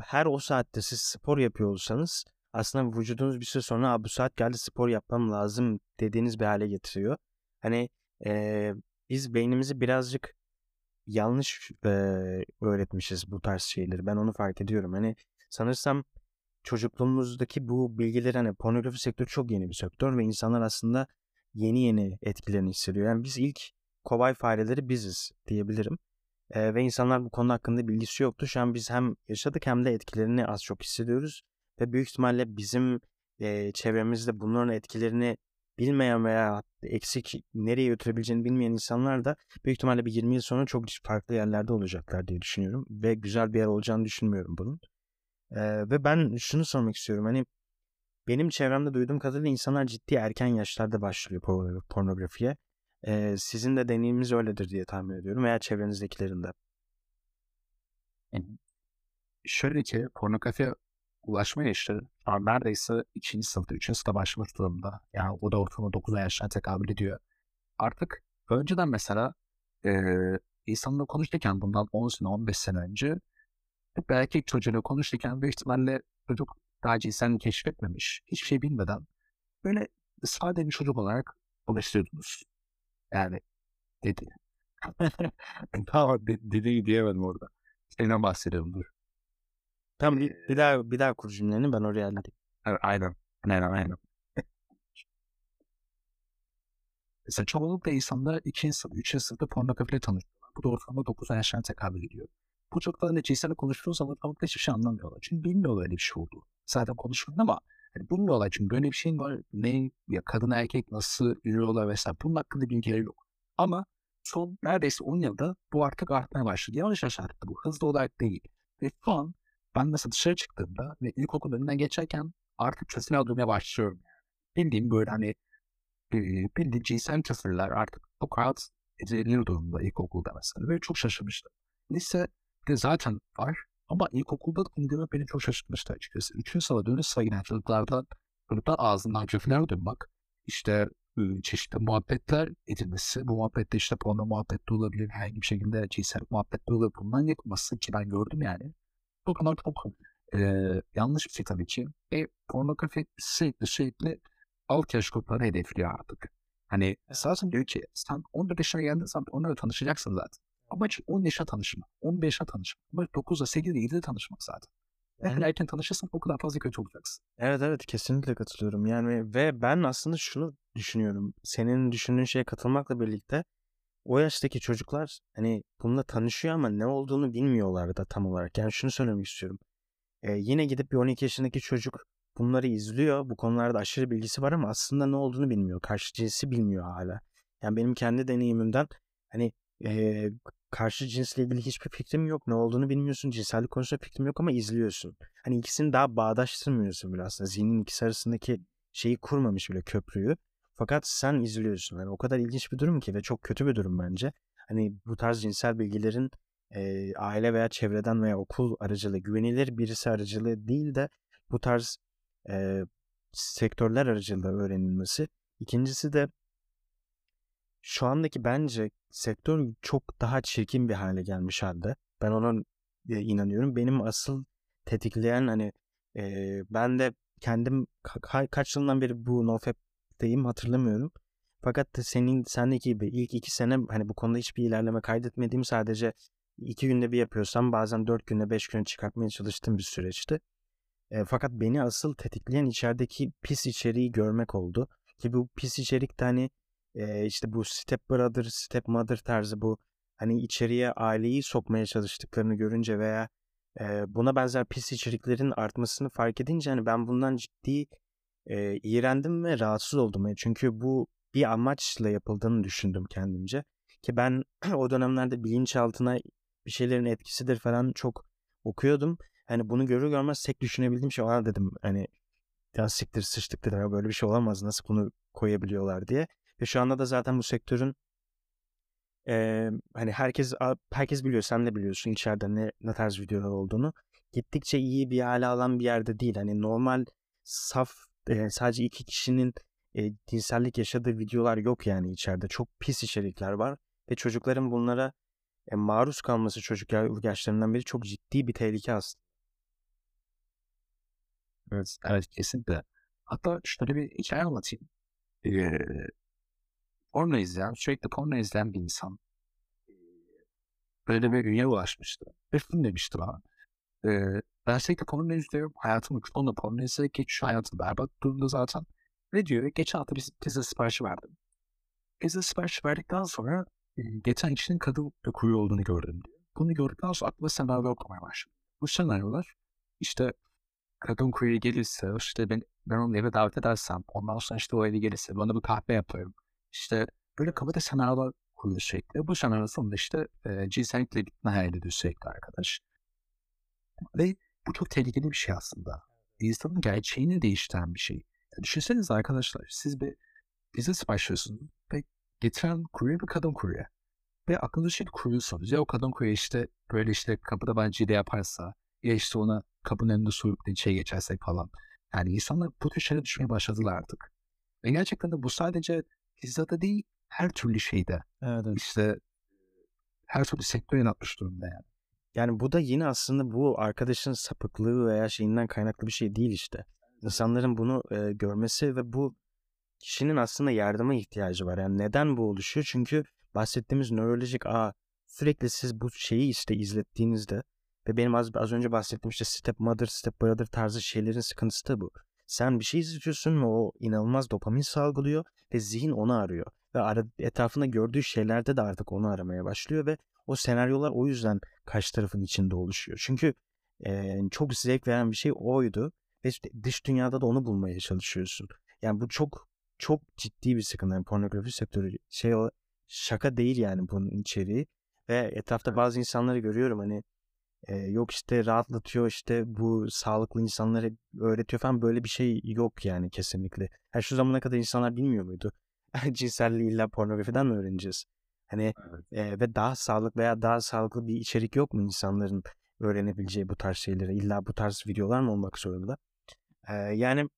her o saatte siz spor yapıyor olsanız aslında vücudunuz bir süre sonra bu saat geldi spor yapmam lazım dediğiniz bir hale getiriyor. Hani e, biz beynimizi birazcık yanlış e, öğretmişiz bu tarz şeyleri. Ben onu fark ediyorum. Hani sanırsam çocukluğumuzdaki bu bilgiler hani pornografi sektörü çok yeni bir sektör ve insanlar aslında yeni yeni etkilerini hissediyor. Yani biz ilk kobay fareleri biziz diyebilirim. E, ve insanlar bu konu hakkında bilgisi yoktu. Şu an biz hem yaşadık hem de etkilerini az çok hissediyoruz. Ve büyük ihtimalle bizim e, çevremizde bunların etkilerini bilmeyen veya eksik nereye götürebileceğini bilmeyen insanlar da büyük ihtimalle bir 20 yıl sonra çok farklı yerlerde olacaklar diye düşünüyorum. Ve güzel bir yer olacağını düşünmüyorum bunun. Ee, ve ben şunu sormak istiyorum. Hani benim çevremde duyduğum kadarıyla insanlar ciddi erken yaşlarda başlıyor pornografiye. Ee, sizin de deneyiminiz öyledir diye tahmin ediyorum veya çevrenizdekilerin de. Yani şöyle ki pornografi ulaşma yaşı neredeyse ikinci sınıfta, üçüncü sınıfta başlamış durumda. Yani o da ortalama 9 yaşına tekabül ediyor. Artık önceden mesela e, insanla konuşurken bundan 10 sene, 15 sene önce bir erkek çocuğuyla konuşurken büyük ihtimalle çocuk daha cinselini keşfetmemiş, hiçbir şey bilmeden böyle sade bir çocuk olarak konuşuyordunuz. Yani dedi. <laughs> tamam dedi diyemedim orada. Şeyden bahsediyorum dur. Tamam bir, bir daha bir daha kur cümleni ben oraya halledeyim. Aynen. Aynen aynen. <laughs> Mesela çoğunlukla insanlar ikinci sınıf, üçüncü sınıfta pornografiyle tanışıyorlar. Bu da ortalama 9 yaşlarına tekabül ediyor. Bu çocuklarla cinselle konuştuğu zaman tam hiçbir şey anlamıyorlar. Çünkü bilmiyorlar öyle bir şey oldu. Zaten konuşuyorlar ama yani bilmiyorlar çünkü böyle bir şey var. Ne ya kadın erkek nasıl yürüyorlar vesaire. Bunun hakkında bilgileri yok. Ama son neredeyse 10 yılda bu artık artmaya başladı. Yavaş yavaş arttı bu. Hızlı olarak değil. Ve şu an ben mesela dışarı çıktığımda ve ilkokul önünden geçerken artık sesini almaya başlıyorum. Bildiğim böyle hani bildiğim cinsel küfürler artık çok rahat edilir durumda ilkokulda mesela. Ve çok şaşırmıştım. Lise de zaten var ama ilkokulda indirme beni çok şaşırtmıştı açıkçası. Üçüncü sınıfa dönüş sayılan çocuklardan çocuklar ağzından küfürler duymak, işte çeşitli muhabbetler edilmesi, bu muhabbette işte porno muhabbeti olabilir, herhangi bir şekilde cinsel muhabbet olabilir, bundan yapılması ki ben gördüm yani. Bu kadar çok e, yanlış bir şey tabii ki. E, pornografi sürekli sürekli alt yaş grupları hedefliyor artık. Hani esasen diyor ki sen 14 yaşına geldiğin zaman onlarla tanışacaksın zaten. Amaç 10 yaşa tanışma, 15 yaşa tanışma. Amaç 9'da, 8'de, 7'de tanışmak zaten. Ne kadar erken tanışırsan o kadar fazla kötü olacaksın. Evet evet kesinlikle katılıyorum. Yani ve ben aslında şunu düşünüyorum. Senin düşündüğün şeye katılmakla birlikte o yaştaki çocuklar hani bununla tanışıyor ama ne olduğunu bilmiyorlar da tam olarak. Yani şunu söylemek istiyorum. Ee, yine gidip bir 12 yaşındaki çocuk bunları izliyor. Bu konularda aşırı bilgisi var ama aslında ne olduğunu bilmiyor. Karşı cinsi bilmiyor hala. Yani benim kendi deneyimimden hani e, karşı cinsle ilgili hiçbir fikrim yok. Ne olduğunu bilmiyorsun. Cinsellik konusunda fikrim yok ama izliyorsun. Hani ikisini daha bağdaştırmıyorsun bile aslında. Zihnin ikisi arasındaki şeyi kurmamış bile köprüyü. Fakat sen izliyorsun. Yani o kadar ilginç bir durum ki ve çok kötü bir durum bence. Hani bu tarz cinsel bilgilerin e, aile veya çevreden veya okul aracılığı, güvenilir birisi aracılığı değil de bu tarz e, sektörler aracılığıyla öğrenilmesi. İkincisi de şu andaki bence sektör çok daha çirkin bir hale gelmiş halde. Ben ona inanıyorum. Benim asıl tetikleyen hani e, ben de kendim ka- kaç yılından beri bu NoFap'teyim hatırlamıyorum. Fakat senin sendeki gibi ilk iki sene hani bu konuda hiçbir ilerleme kaydetmediğim sadece iki günde bir yapıyorsam bazen dört günde beş günde çıkartmaya çalıştığım bir süreçti. E, fakat beni asıl tetikleyen içerideki pis içeriği görmek oldu. Ki bu pis içerik de hani e, işte bu step brother, step mother tarzı bu hani içeriye aileyi sokmaya çalıştıklarını görünce veya e, buna benzer pis içeriklerin artmasını fark edince hani ben bundan ciddi e, iğrendim ve rahatsız oldum. Yani çünkü bu bir amaçla yapıldığını düşündüm kendimce. Ki ben <clears throat> o dönemlerde bilinçaltına bir şeylerin etkisidir falan çok okuyordum. Hani bunu görür görmez tek düşünebildiğim şey ona dedim hani ya siktir sıçtık dedim böyle bir şey olamaz nasıl bunu koyabiliyorlar diye. Ve şu anda da zaten bu sektörün e, hani herkes herkes biliyor sen de biliyorsun içeride ne, ne tarz videolar olduğunu. Gittikçe iyi bir hale alan bir yerde değil. Hani normal saf e, sadece iki kişinin e, cinsellik yaşadığı videolar yok yani içeride. Çok pis içerikler var ve çocukların bunlara e, maruz kalması çocuk yaşlarından beri çok ciddi bir tehlike aslında. Evet, evet kesinlikle. Hatta şöyle bir hikaye anlatayım. Ee, porno izleyen, sürekli porno izleyen bir insan böyle bir ünye ulaşmıştı. Ve film demişti bana. Ee, ben sürekli porno izliyorum. Hayatım porno izleyerek geçiyor. Hayatım berbat durumda zaten. Ne diyor? Geçen hafta bir pizza siparişi verdim. Pizza siparişi verdikten sonra geçen kişinin kadın kuyu olduğunu gördüm diyor. Bunu gördükten sonra aklıma senaryo okumaya başladı. Bu senaryolar işte kadın kuyu gelirse işte ben, ben onu eve davet edersem ondan sonra işte o eve gelirse bana bir kahve yaparım. İşte böyle kafada senaryolar kuruyor sürekli. Bu senaryo sonunda işte e, cinsellikle bitme hayal ediyor sürekli arkadaş. Ve bu çok tehlikeli bir şey aslında. İnsanın gerçeğini değiştiren bir şey. Ya düşünsenize arkadaşlar siz bir business başlıyorsunuz ve getiren kurye bir kadın kurye. Ve aklınızda şey kuruyorsunuz. Ya o kadın kurye işte böyle işte kapıda bence de yaparsa ya işte ona kapının önünde su şey geçersek falan. Yani insanlar bu tür şeylere düşmeye başladılar artık. Ve gerçekten de bu sadece pizzada değil her türlü şeyde. Evet, evet. İşte her türlü sektör yaratmış durumda yani. Yani bu da yine aslında bu arkadaşın sapıklığı veya şeyinden kaynaklı bir şey değil işte. İnsanların bunu e, görmesi ve bu kişinin aslında yardıma ihtiyacı var. Yani neden bu oluşuyor? Çünkü bahsettiğimiz nörolojik ağ sürekli siz bu şeyi işte izlettiğinizde ve benim az, az önce bahsettiğim işte step mother, step brother tarzı şeylerin sıkıntısı da bu. Sen bir şey izliyorsun ve o inanılmaz dopamin salgılıyor ve zihin onu arıyor. Ve ara, etrafında gördüğü şeylerde de artık onu aramaya başlıyor ve o senaryolar o yüzden karşı tarafın içinde oluşuyor. Çünkü e, çok zevk veren bir şey oydu ve dış dünyada da onu bulmaya çalışıyorsun. Yani bu çok çok ciddi bir sıkıntı. Yani pornografi sektörü şey o şaka değil yani bunun içeriği. Ve etrafta bazı insanları görüyorum hani e, yok işte rahatlatıyor işte bu sağlıklı insanları öğretiyor falan böyle bir şey yok yani kesinlikle. Her şu zamana kadar insanlar bilmiyor muydu? <laughs> Cinselliği illa pornografiden mi öğreneceğiz? Hani evet. e, ve daha sağlıklı veya daha sağlıklı bir içerik yok mu insanların öğrenebileceği bu tarz şeyleri? İlla bu tarz videolar mı olmak zorunda? E, yani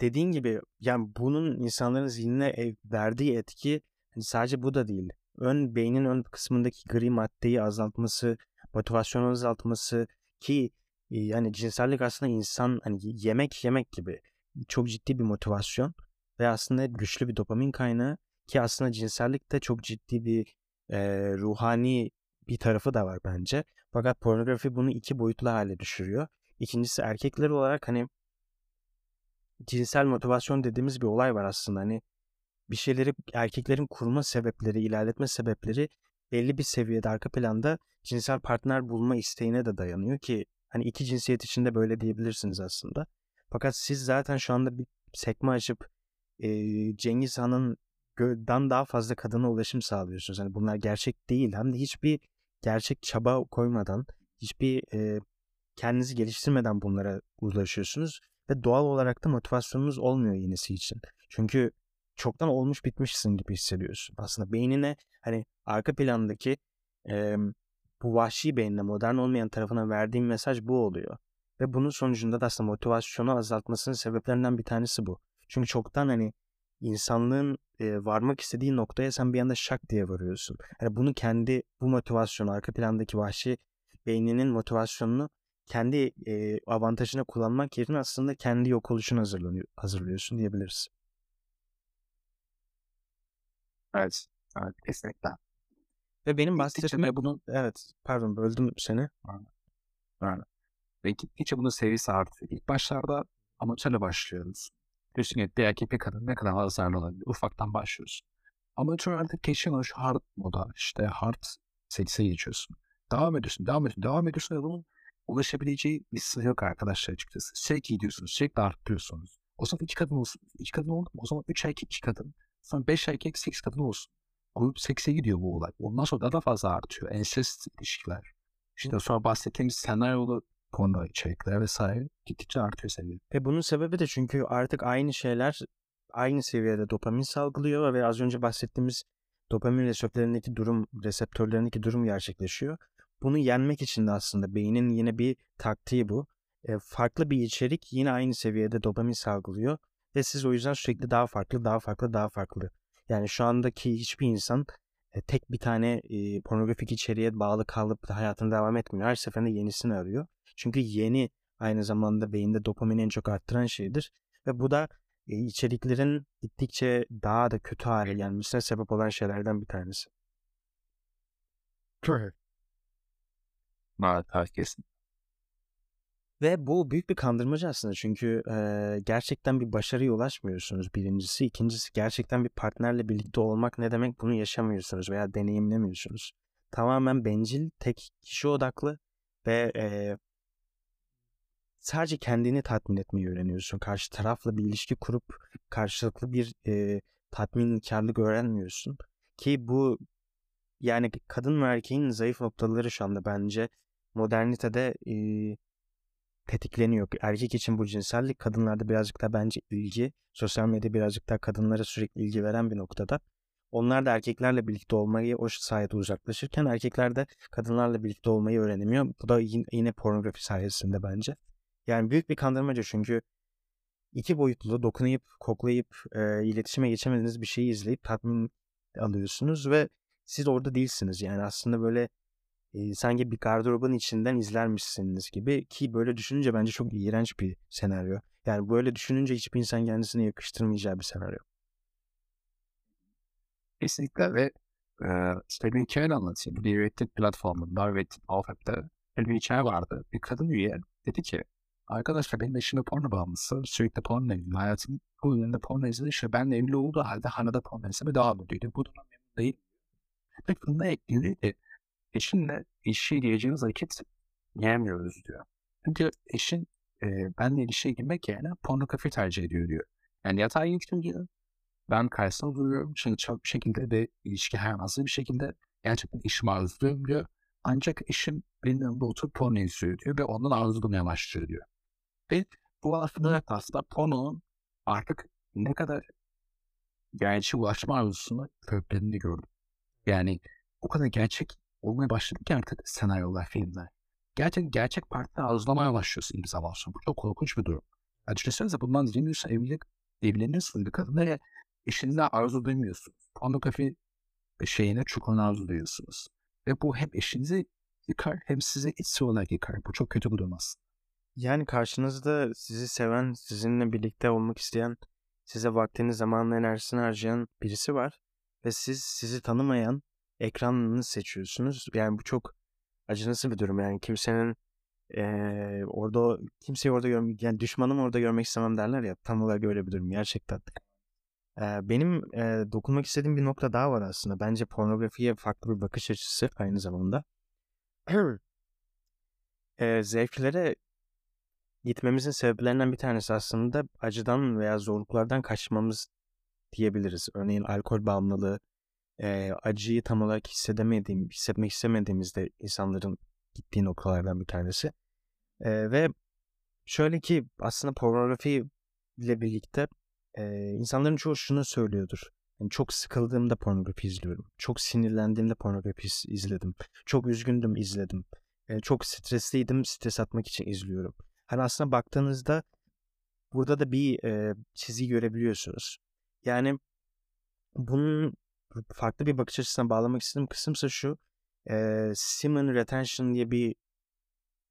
dediğin gibi yani bunun insanların zihnine verdiği etki hani sadece bu da değil. Ön beynin ön kısmındaki gri maddeyi azaltması, motivasyonu azaltması ki yani cinsellik aslında insan hani yemek yemek gibi çok ciddi bir motivasyon ve aslında güçlü bir dopamin kaynağı ki aslında cinsellik de çok ciddi bir e, ruhani bir tarafı da var bence. Fakat pornografi bunu iki boyutlu hale düşürüyor. İkincisi erkekler olarak hani cinsel motivasyon dediğimiz bir olay var aslında. Hani bir şeyleri erkeklerin kurma sebepleri, ilerletme sebepleri belli bir seviyede arka planda cinsel partner bulma isteğine de dayanıyor ki hani iki cinsiyet içinde böyle diyebilirsiniz aslında. Fakat siz zaten şu anda bir sekme açıp e, Cengiz Han'ın dan daha fazla kadına ulaşım sağlıyorsunuz. Hani bunlar gerçek değil. Hem de hiçbir gerçek çaba koymadan, hiçbir e, kendinizi geliştirmeden bunlara ulaşıyorsunuz ve doğal olarak da motivasyonunuz olmuyor yenisi için. Çünkü çoktan olmuş bitmişsin gibi hissediyorsun. Aslında beynine hani arka plandaki e, bu vahşi beynine modern olmayan tarafına verdiğim mesaj bu oluyor. Ve bunun sonucunda da aslında motivasyonu azaltmasının sebeplerinden bir tanesi bu. Çünkü çoktan hani insanlığın e, varmak istediği noktaya sen bir anda şak diye varıyorsun. Yani bunu kendi bu motivasyonu arka plandaki vahşi beyninin motivasyonunu kendi e, avantajına kullanmak yerine aslında kendi yok oluşunu hazırlanıyor, hazırlıyorsun diyebiliriz. Evet. Evet kesinlikle. Ve benim bahsettiğim... bunun Evet pardon böldüm seni. yani ve gittikçe bunun seviyesi artıyor. İlk başlarda amatörle başlıyoruz. Diyorsun ki erkek bir kadın ne kadar hasarlı olabilir. Ufaktan başlıyorsun. Amatör artık geçiyor şu hard moda. işte hard seks'e geçiyorsun. Devam ediyorsun, devam ediyorsun, devam ediyorsun. Bunun ulaşabileceği bir sınır yok arkadaşlar açıkçası. Sürekli gidiyorsunuz, sürekli arttırıyorsunuz. O zaman iki kadın olsun. iki kadın oldu mu? O zaman üç erkek, iki kadın. Sonra beş erkek, sekiz kadın olsun. Grup sekse gidiyor bu olay. Ondan sonra daha da fazla artıyor. Ensest ilişkiler. İşte sonra bahsettiğimiz senaryolu porno içerikler vesaire gittikçe artıyor seviye. Ve bunun sebebi de çünkü artık aynı şeyler aynı seviyede dopamin salgılıyor ve az önce bahsettiğimiz dopamin reseptörlerindeki durum, reseptörlerindeki durum gerçekleşiyor. Bunu yenmek için de aslında beynin yine bir taktiği bu. E, farklı bir içerik yine aynı seviyede dopamin salgılıyor ve siz o yüzden sürekli daha farklı, daha farklı, daha farklı. Yani şu andaki hiçbir insan e, tek bir tane e, pornografik içeriğe bağlı kalıp da hayatına devam etmiyor. Her seferinde yenisini arıyor. Çünkü yeni aynı zamanda beyinde dopamini en çok arttıran şeydir. Ve bu da e, içeriklerin gittikçe daha da kötü hale gelmesine sebep olan şeylerden bir tanesi. Evet, herkesin. Ve bu büyük bir kandırmacı aslında çünkü e, gerçekten bir başarıya ulaşmıyorsunuz birincisi. ikincisi gerçekten bir partnerle birlikte olmak ne demek bunu yaşamıyorsunuz veya deneyimlemiyorsunuz. Tamamen bencil, tek kişi odaklı ve e, sadece kendini tatmin etmeyi öğreniyorsun. Karşı tarafla bir ilişki kurup karşılıklı bir e, tatminkarlık öğrenmiyorsun. Ki bu yani kadın ve erkeğin zayıf noktaları şu anda bence modernitede e, tetikleniyor. Erkek için bu cinsellik, kadınlarda birazcık da bence ilgi. Sosyal medya birazcık daha kadınlara sürekli ilgi veren bir noktada. Onlar da erkeklerle birlikte olmayı o sayede uzaklaşırken erkekler de kadınlarla birlikte olmayı öğrenemiyor. Bu da yine, pornografi sayesinde bence. Yani büyük bir kandırmaca çünkü iki boyutlu dokunayıp, koklayıp, e, iletişime geçemediğiniz bir şeyi izleyip tatmin alıyorsunuz ve siz orada değilsiniz. Yani aslında böyle e, sanki bir gardırobun içinden izlermişsiniz gibi ki böyle düşününce bence çok iğrenç bir senaryo. Yani böyle düşününce hiçbir insan kendisine yakıştırmayacağı bir senaryo. Kesinlikle ve e, işte bir hikaye anlatayım. Bir Reddit platformunda Reddit Alfab'da bir hikaye vardı. Bir kadın üye dedi ki Arkadaşlar benim eşim porno bağımlısı. Sürekli porno izliyor. Hayatım bu yönünde porno. İşte benle evli olduğu halde hanada porno izleme devam ediyordu. Bu durumda memnun değil. Peki bunda ekledi ki eşinle ilişkiye gireceğimiz hareket yiyemiyoruz diyor. Çünkü eşin e, benle ilişkiye girmek yerine pornografi tercih ediyor diyor. Yani yatağa yüklüyor. Ben karşısına duruyorum. Çünkü çok bir şekilde de ilişki her bir şekilde gerçekten işimi arzuluyorum diyor. Ancak eşim benim yanımda oturup porno izliyor diyor ve ondan arzulamaya başlıyor diyor. Ve bu aslında aslında pornonun artık ne kadar gerçeğe ulaşma arzusunu köklerini gördüm. Yani o kadar gerçek olmaya başladı ki artık senaryolar, filmler. Gerçek gerçek partide arzulamaya başlıyorsun bir zaman sonra. Bu çok korkunç bir durum. Yani düşünsenize bundan 20 yıl evlilik evlenirsiniz bir kadınla eşinizden arzu duymuyorsunuz. Pornografi şeyine çok arzu duyuyorsunuz. Ve bu hem eşinizi yıkar hem sizi içsel olarak yıkar. Bu çok kötü bir durum aslında. Yani karşınızda sizi seven, sizinle birlikte olmak isteyen, size vaktini, zamanını, enerjisini harcayan birisi var. Ve siz sizi tanımayan ekranını seçiyorsunuz. Yani bu çok acınası bir durum. Yani kimsenin ee, orada kimseyi orada görmek yani düşmanımı orada görmek istemem derler ya tam olarak öyle bir durum gerçekten. Ee, benim e, dokunmak istediğim bir nokta daha var aslında. Bence pornografiye farklı bir bakış açısı aynı zamanda. <clears throat> e, zevklere gitmemizin sebeplerinden bir tanesi aslında acıdan veya zorluklardan kaçmamız diyebiliriz. Örneğin alkol bağımlılığı, e, acıyı tam olarak hissedemediğim, hissetmek istemediğimizde insanların gittiği noktalardan bir tanesi. E, ve şöyle ki aslında pornografi ile birlikte e, insanların çoğu şunu söylüyordur. Yani çok sıkıldığımda pornografi izliyorum. Çok sinirlendiğimde pornografi izledim. Çok üzgündüm izledim. E, çok stresliydim stres atmak için izliyorum. Hani aslında baktığınızda burada da bir e, çizgi görebiliyorsunuz. Yani bunun farklı bir bakış açısına bağlamak istediğim kısımsa şu. E, Simon Retention diye bir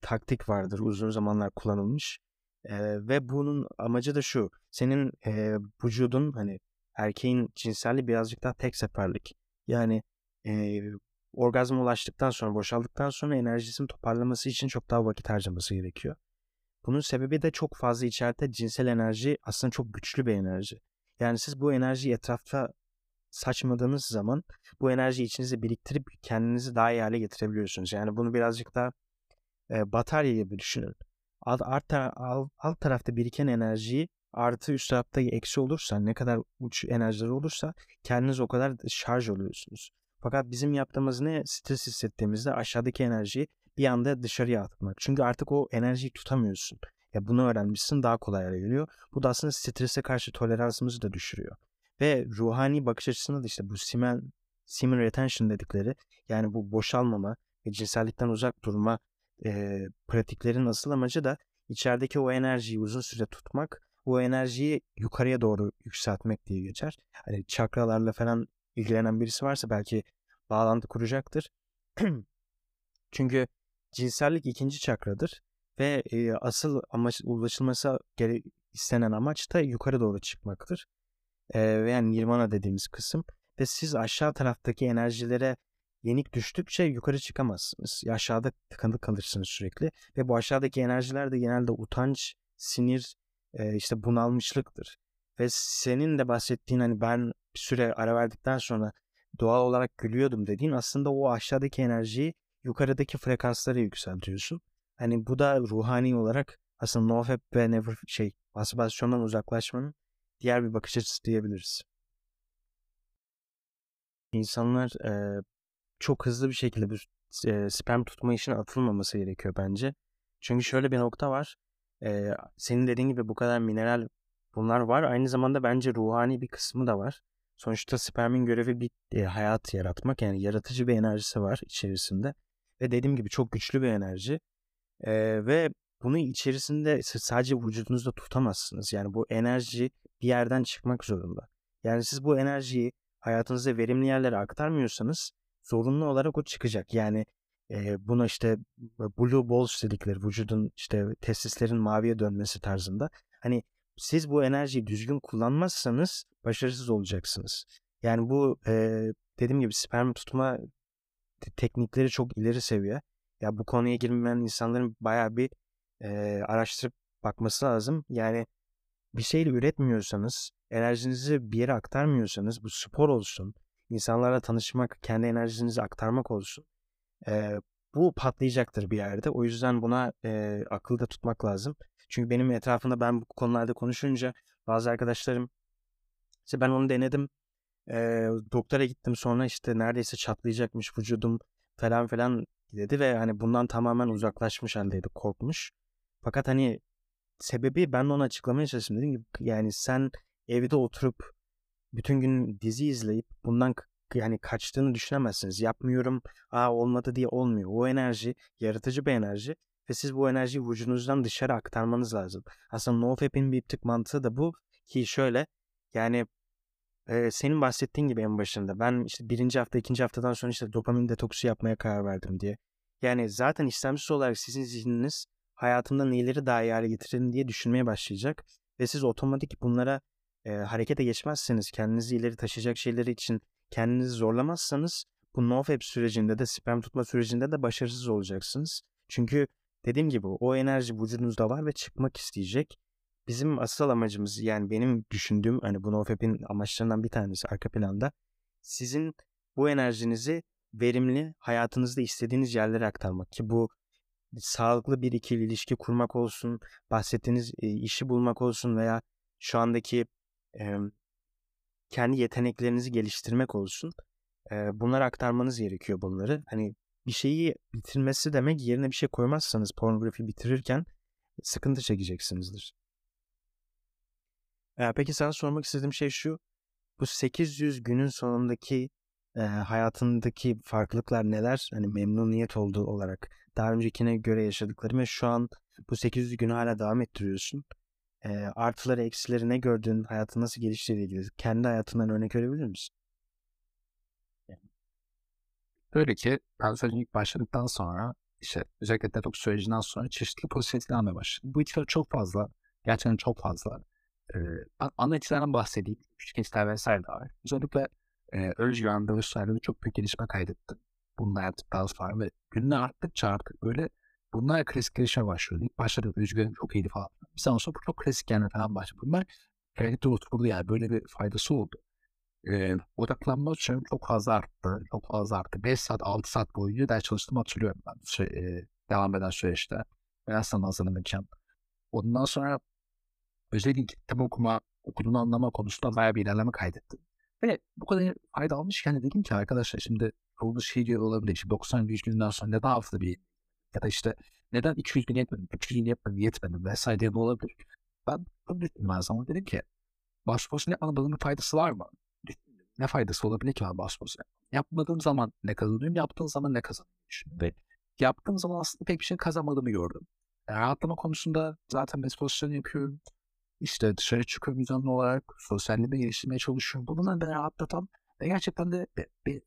taktik vardır uzun zamanlar kullanılmış. E, ve bunun amacı da şu. Senin e, vücudun hani erkeğin cinselliği birazcık daha tek seferlik. Yani e, orgazma ulaştıktan sonra, boşaldıktan sonra enerjisini toparlaması için çok daha vakit harcaması gerekiyor. Bunun sebebi de çok fazla içeride cinsel enerji aslında çok güçlü bir enerji. Yani siz bu enerjiyi etrafta saçmadığınız zaman bu enerjiyi içinize biriktirip kendinizi daha iyi hale getirebiliyorsunuz. Yani bunu birazcık daha e, batarya gibi düşünün. Alt, alt, alt, alt tarafta biriken enerjiyi artı üst tarafta eksi olursa ne kadar uç enerjileri olursa kendiniz o kadar şarj oluyorsunuz. Fakat bizim yaptığımız ne stres hissettiğimizde aşağıdaki enerjiyi bir anda dışarıya atmak. Çünkü artık o enerjiyi tutamıyorsun. Ya bunu öğrenmişsin daha kolay geliyor. Bu da aslında strese karşı toleransımızı da düşürüyor. Ve ruhani bakış açısında da işte bu semen, semen retention dedikleri yani bu boşalmama ve cinsellikten uzak durma e, pratiklerin asıl amacı da içerideki o enerjiyi uzun süre tutmak, o enerjiyi yukarıya doğru yükseltmek diye geçer. Hani çakralarla falan ilgilenen birisi varsa belki bağlantı kuracaktır. <clears throat> Çünkü cinsellik ikinci çakradır ve e, asıl amaç ulaşılması gere- istenen amaç da yukarı doğru çıkmaktır. E, yani nirvana dediğimiz kısım ve siz aşağı taraftaki enerjilere yenik düştükçe yukarı çıkamazsınız. Aşağıda tıkanık kalırsınız sürekli ve bu aşağıdaki enerjiler de genelde utanç, sinir, e, işte bunalmışlıktır. Ve senin de bahsettiğin hani ben bir süre ara verdikten sonra doğal olarak gülüyordum dediğin aslında o aşağıdaki enerjiyi yukarıdaki frekanslara yükseltiyorsun. Hani bu da ruhani olarak aslında nofap ve never şey masturbasyondan uzaklaşmanın diğer bir bakış açısı diyebiliriz. İnsanlar e, çok hızlı bir şekilde bir e, sperm tutma işine atılmaması gerekiyor bence. Çünkü şöyle bir nokta var. E, senin dediğin gibi bu kadar mineral bunlar var. Aynı zamanda bence ruhani bir kısmı da var. Sonuçta spermin görevi bir e, hayat yaratmak. Yani yaratıcı bir enerjisi var içerisinde. Ve dediğim gibi çok güçlü bir enerji. E, ve bunu içerisinde sadece vücudunuzda tutamazsınız. Yani bu enerji bir yerden çıkmak zorunda. Yani siz bu enerjiyi hayatınızda verimli yerlere aktarmıyorsanız zorunlu olarak o çıkacak. Yani e, buna işte blue balls dedikleri vücudun işte testislerin maviye dönmesi tarzında. Hani siz bu enerjiyi düzgün kullanmazsanız başarısız olacaksınız. Yani bu e, dediğim gibi sperm tutma teknikleri çok ileri seviye. Ya bu konuya girmeyen insanların bayağı bir e, araştırıp bakması lazım. Yani bir şeyle üretmiyorsanız, enerjinizi bir yere aktarmıyorsanız bu spor olsun, insanlarla tanışmak, kendi enerjinizi aktarmak olsun. E, bu patlayacaktır bir yerde. O yüzden buna e, akılda tutmak lazım. Çünkü benim etrafımda ben bu konularda konuşunca bazı arkadaşlarım işte ben onu denedim. E, doktora gittim sonra işte neredeyse çatlayacakmış vücudum falan filan dedi ve hani bundan tamamen uzaklaşmış haldeydi korkmuş. Fakat hani sebebi ben de onu açıklamaya çalıştım. Dedim ki yani sen evde oturup bütün gün dizi izleyip bundan yani kaçtığını düşünemezsiniz. Yapmıyorum, aa olmadı diye olmuyor. O enerji yaratıcı bir enerji ve siz bu enerjiyi vücudunuzdan dışarı aktarmanız lazım. Aslında NoFap'in bir tık mantığı da bu ki şöyle yani e, senin bahsettiğin gibi en başında ben işte birinci hafta ikinci haftadan sonra işte dopamin detoksu yapmaya karar verdim diye. Yani zaten istemsiz olarak sizin zihniniz hayatımda neleri daha iyi hale getirelim diye düşünmeye başlayacak ve siz otomatik bunlara e, harekete geçmezseniz kendinizi ileri taşıyacak şeyleri için kendinizi zorlamazsanız bu nofap sürecinde de sperm tutma sürecinde de başarısız olacaksınız. Çünkü dediğim gibi o enerji vücudunuzda var ve çıkmak isteyecek. Bizim asıl amacımız yani benim düşündüğüm hani bu nofap'in amaçlarından bir tanesi arka planda sizin bu enerjinizi verimli hayatınızda istediğiniz yerlere aktarmak ki bu sağlıklı bir ikili ilişki kurmak olsun, bahsettiğiniz e, işi bulmak olsun veya şu andaki e, kendi yeteneklerinizi geliştirmek olsun. E, bunları aktarmanız gerekiyor bunları. Hani bir şeyi bitirmesi demek yerine bir şey koymazsanız pornografi bitirirken sıkıntı çekeceksinizdir. E, peki sana sormak istediğim şey şu. Bu 800 günün sonundaki e, hayatındaki farklılıklar neler? Hani memnuniyet olduğu olarak daha öncekine göre yaşadıklarım ve şu an bu 800 günü hala devam ettiriyorsun. E, artıları eksileri ne gördün? Hayatın nasıl geliştiğiyle ilgili kendi hayatından örnek verebilir misin? Böyle ki ben sözün ilk başladıktan sonra işte özellikle detoks sürecinden sonra çeşitli pozitif almaya başladım. Bu etkiler çok fazla. Gerçekten çok fazla. Ee, ana etkilerden bahsedeyim. Küçük etkiler vesaire de var. Özellikle e, özgüvende vesaire çok büyük gelişme kaydettim. Bununla yaptıktan sonra ve günler arttıkça artık böyle bunlar klasikleşmeye başlıyor. İlk başta özgüvenim çok iyiydi falan. Bir zaman sonra bu çok klasik gelmeye falan başladı. Bunlar kalite oturdu yani böyle bir faydası oldu. Ee, odaklanma sürem çok fazla arttı. Çok fazla arttı. 5 saat 6 saat boyunca ders çalıştım hatırlıyorum ben. Şey, e, devam eden süreçte. Ben sana hazırlanırken. Ondan sonra özellikle kitap okuma, okuduğunu anlama konusunda bayağı bir ilerleme kaydettim. Ve bu kadar fayda almışken dedim ki arkadaşlar şimdi yolda şey diyor olabilir. İşte 90-100 günden sonra neden hafta bir ya da işte neden 200 gün yetmedi, 300 gün yetmedi, yetmedi vesaire diye olabilir. Ben bunu düşündüm ben zaman dedim ki bana bir faydası var mı? Ne faydası olabilir ki ben başboşun Yapmadığım zaman ne kazanıyorum, yaptığım zaman ne kazanıyorum düşündüm. yaptığım zaman aslında pek bir şey kazanmadığımı gördüm. Yani rahatlama konusunda zaten meditasyon yapıyorum. İşte dışarı çıkıyorum düzenli olarak. Sosyalliğimi geliştirmeye çalışıyorum. Bununla beni rahatlatan ve gerçekten de bir, bir,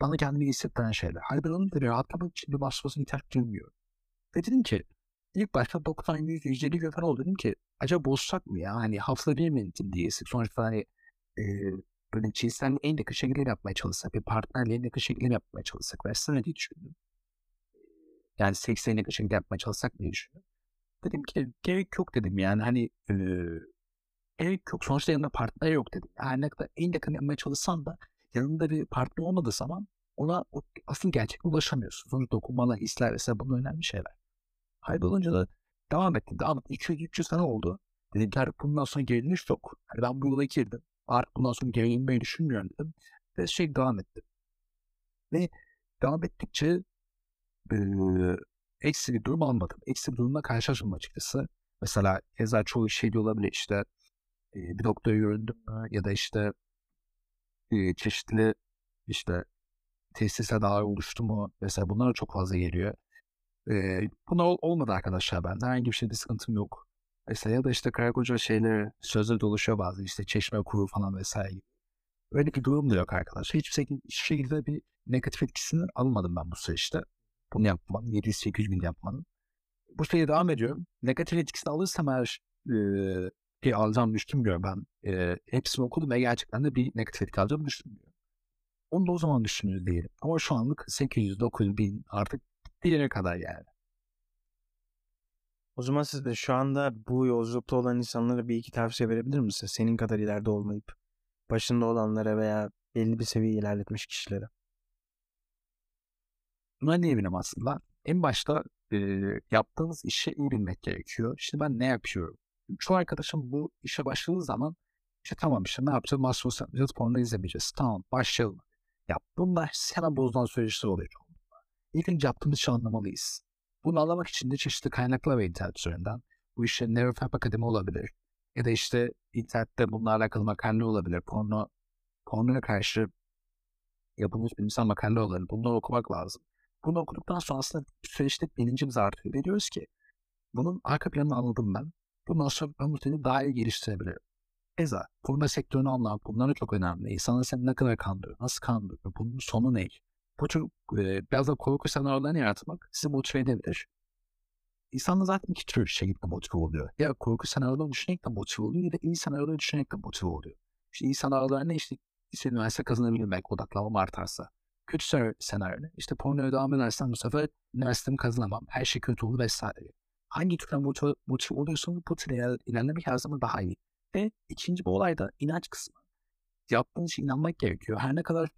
bana kendimi hissettiren şeyler. Halbuki onun da bir rahatlamak için bir başkasına ihtiyaç duymuyor. Ve dedim ki ilk başta 90 100 150 gün falan oldu. Dedim ki acaba bozsak mı ya? Hani hafta bir mi diyesi. Sonuçta hani e, böyle cinsel en yakın şekilde yapmaya çalışsak. Bir partnerle en yakın şekilde yapmaya çalışsak. Versene diye düşündüm. Yani 80 yakın şekilde yapmaya çalışsak diye düşündüm. Dedim ki gerek yok dedim yani hani e, gerek yok. Sonuçta yanında partner yok dedim. Her ne kadar en yakın yapmaya çalışsan da yanında bir partner olmadığı zaman ona asıl gerçekte ulaşamıyorsun. Sonuçta dokunmalar, hisler vesaire bunlar önemli şeyler. Hayır olunca da devam ettim. Devam ettim. 200-300 sene oldu. Dedim ki bundan sonra geriliş yok. Hani ben bu yola girdim. Artık bundan sonra gerilmeyi düşünmüyorum dedim. Ve şey devam ettim. Ve devam ettikçe eksi bir durum almadım. Eksi bir durumla karşılaşmadım açıkçası. Mesela keza çoğu şey de olabilir işte bir doktora göründüm mü ya da işte çeşitli işte tesise dair oluştu mu mesela bunlar çok fazla geliyor. Buna ol, olmadı arkadaşlar ben. Herhangi bir şeyde sıkıntım yok. Mesela ya da işte karakoca şeyleri sözleri doluşuyor bazı işte çeşme kuru falan vesaire gibi. Öyle bir durum da yok arkadaşlar. Hiçbir şekilde, hiçbir şekilde bir negatif etkisini almadım ben bu süreçte bunu yapmam. 700-800 bin yapmanın. Bu şeye devam ediyorum. Negatif etkisini alırsam eğer e, ki alacağımı düşünmüyorum ben. E, hepsini okudum ve gerçekten de bir negatif etki alacağımı düşünmüyorum. Onu da o zaman düşünür değilim. Ama şu anlık 800-900 bin artık gittiği kadar yani. O zaman siz de şu anda bu yolculukta olan insanlara bir iki tavsiye verebilir misiniz? Senin kadar ileride olmayıp başında olanlara veya belli bir seviye ilerletmiş kişilere. Buna diyebilirim aslında. En başta e, yaptığınız işe iyi bilmek gerekiyor. İşte ben ne yapıyorum? Çoğu arkadaşım bu işe başladığı zaman işte tamam işte ne yapacağız? Master yapacağız, porno izlemeyeceğiz. Tamam başlayalım. Ya bunlar hemen bozulan süreçler oluyor. İlk önce yaptığımız işi anlamalıyız. Bunu anlamak için de çeşitli kaynaklar ve internet üzerinden. Bu işte Neurofab Akademi olabilir. Ya da işte internette bununla alakalı makale olabilir. Porno, pornoya karşı yapılmış bilimsel makale olabilir. Bunları okumak lazım. Bunu okuduktan sonra aslında süreçte bilincimiz artıyor. Ve diyoruz ki bunun arka planını anladım ben. Bundan sonra ben bu seni daha iyi geliştirebilirim. Eza, kurma sektörünü anlamak bunlar çok önemli. İnsanlar seni ne kadar kandırıyor, nasıl kandırıyor, bunun sonu ne? Bu tür e, biraz da korku senaryolarını yaratmak sizi motive edebilir. İnsanlar zaten iki tür şekilde motive oluyor. Ya korku senaryoları düşünerek de motive oluyor ya da iyi senaryoları düşünerek de motive oluyor. İşte iyi senaryolar ne işte istediğin üniversite kazanabilmek, odaklanmam artarsa kötü senaryo. İşte pornoya devam edersen bu sefer üniversitemi kazanamam. Her şey kötü olur vesaire. Hangi türden motive, motive oluyorsun bu türe ilerlemek her zaman daha iyi. Ve ikinci bu olayda inanç kısmı. Yaptığın işe inanmak gerekiyor. Her ne kadar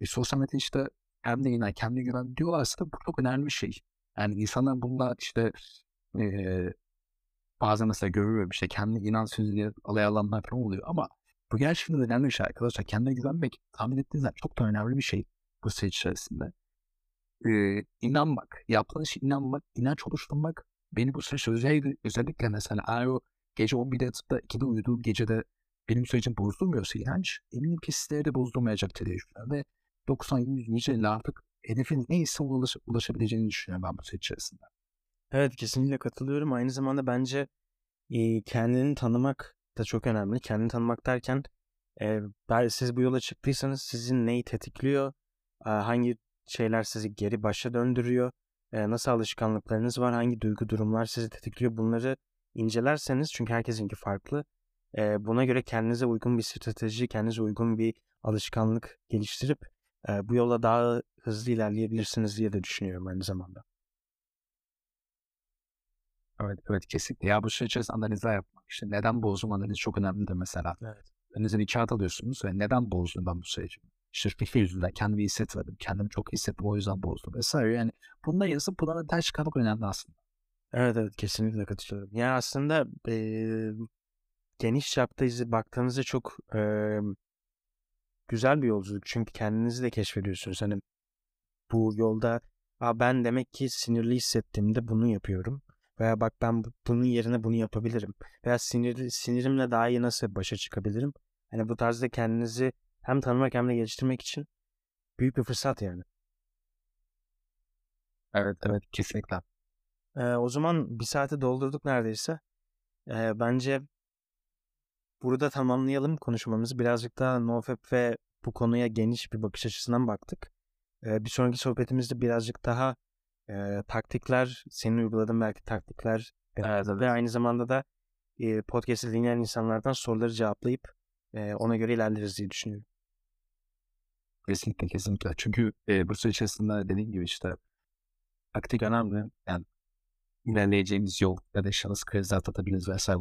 e, sosyal medyada işte hem de inan, kendine güven diyorlarsa da bu çok önemli bir şey. Yani insanlar bunda işte e, bazen mesela görüyorum işte kendi inan sözüyle alay alanlar falan oluyor ama bu gerçekten önemli bir şey arkadaşlar. Kendine güvenmek tahmin ettiğinizden çok da önemli bir şey bu süreç içerisinde. Ee, inanmak, yaptığın işe inanmak, inanç oluşturmak beni bu süreç özellikle, özellikle mesela eğer o gece 11'de yatıp da 2'de uyuduğum gecede benim sürecim bozulmuyorsa inanç eminim ki sizlere de bozdurmayacaktır diye düşünüyorum. Ve 90 100 150 artık hedefin neyse ulaş, ulaşabileceğini düşünüyorum ben bu süreç içerisinde. Evet kesinlikle katılıyorum. Aynı zamanda bence e, kendini tanımak da çok önemli. Kendini tanımak derken e, siz bu yola çıktıysanız sizin neyi tetikliyor, hangi şeyler sizi geri başa döndürüyor nasıl alışkanlıklarınız var, hangi duygu durumlar sizi tetikliyor bunları incelerseniz çünkü herkesinki farklı. Buna göre kendinize uygun bir strateji, kendinize uygun bir alışkanlık geliştirip bu yola daha hızlı ilerleyebilirsiniz diye de düşünüyorum aynı zamanda. Evet, evet kesinlikle. Ya bu şey içerisinde analizler yapmak. İşte neden bozdum analizi çok önemlidir mesela. Evet. Önünüze bir kağıt alıyorsunuz ve neden bozdum ben bu süreci? İşte fikir yüzünden kendimi iyi hissetmedim. Kendimi çok hissettim o yüzden bozdum vesaire. Yani bunları yazıp bunların ters çıkarmak önemli aslında. Evet evet kesinlikle katılıyorum. Yani aslında e, geniş çapta izi baktığınızda çok e, güzel bir yolculuk. Çünkü kendinizi de keşfediyorsunuz. Hani bu yolda Aa, ben demek ki sinirli hissettiğimde bunu yapıyorum. Veya bak ben bunun yerine bunu yapabilirim. Veya sinirli, sinirimle daha iyi nasıl başa çıkabilirim. Hani bu tarzda kendinizi hem tanımak hem de geliştirmek için büyük bir fırsat yani. Evet evet kesinlikle. Ee, o zaman bir saate doldurduk neredeyse. Ee, bence burada tamamlayalım konuşmamızı. Birazcık daha NoFap ve bu konuya geniş bir bakış açısından baktık. Ee, bir sonraki sohbetimizde birazcık daha e, taktikler, senin uyguladığın belki taktikler evet, ve aynı zamanda da e, podcast'i dinleyen insanlardan soruları cevaplayıp e, ona göre ilerleriz diye düşünüyorum. Kesinlikle kesinlikle. Çünkü e, bu süre içerisinde dediğim gibi işte taktik önemli. Yani ilerleyeceğimiz yol ya da şans krizi atlatabiliriz vesaire.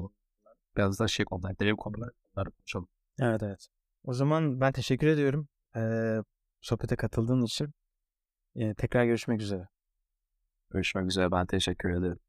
Biraz daha şey konular, derin konular konuşalım. Evet evet. O zaman ben teşekkür ediyorum. Ee, sohbete katıldığın için. Ee, tekrar görüşmek üzere. Görüşmek üzere. Ben teşekkür ederim.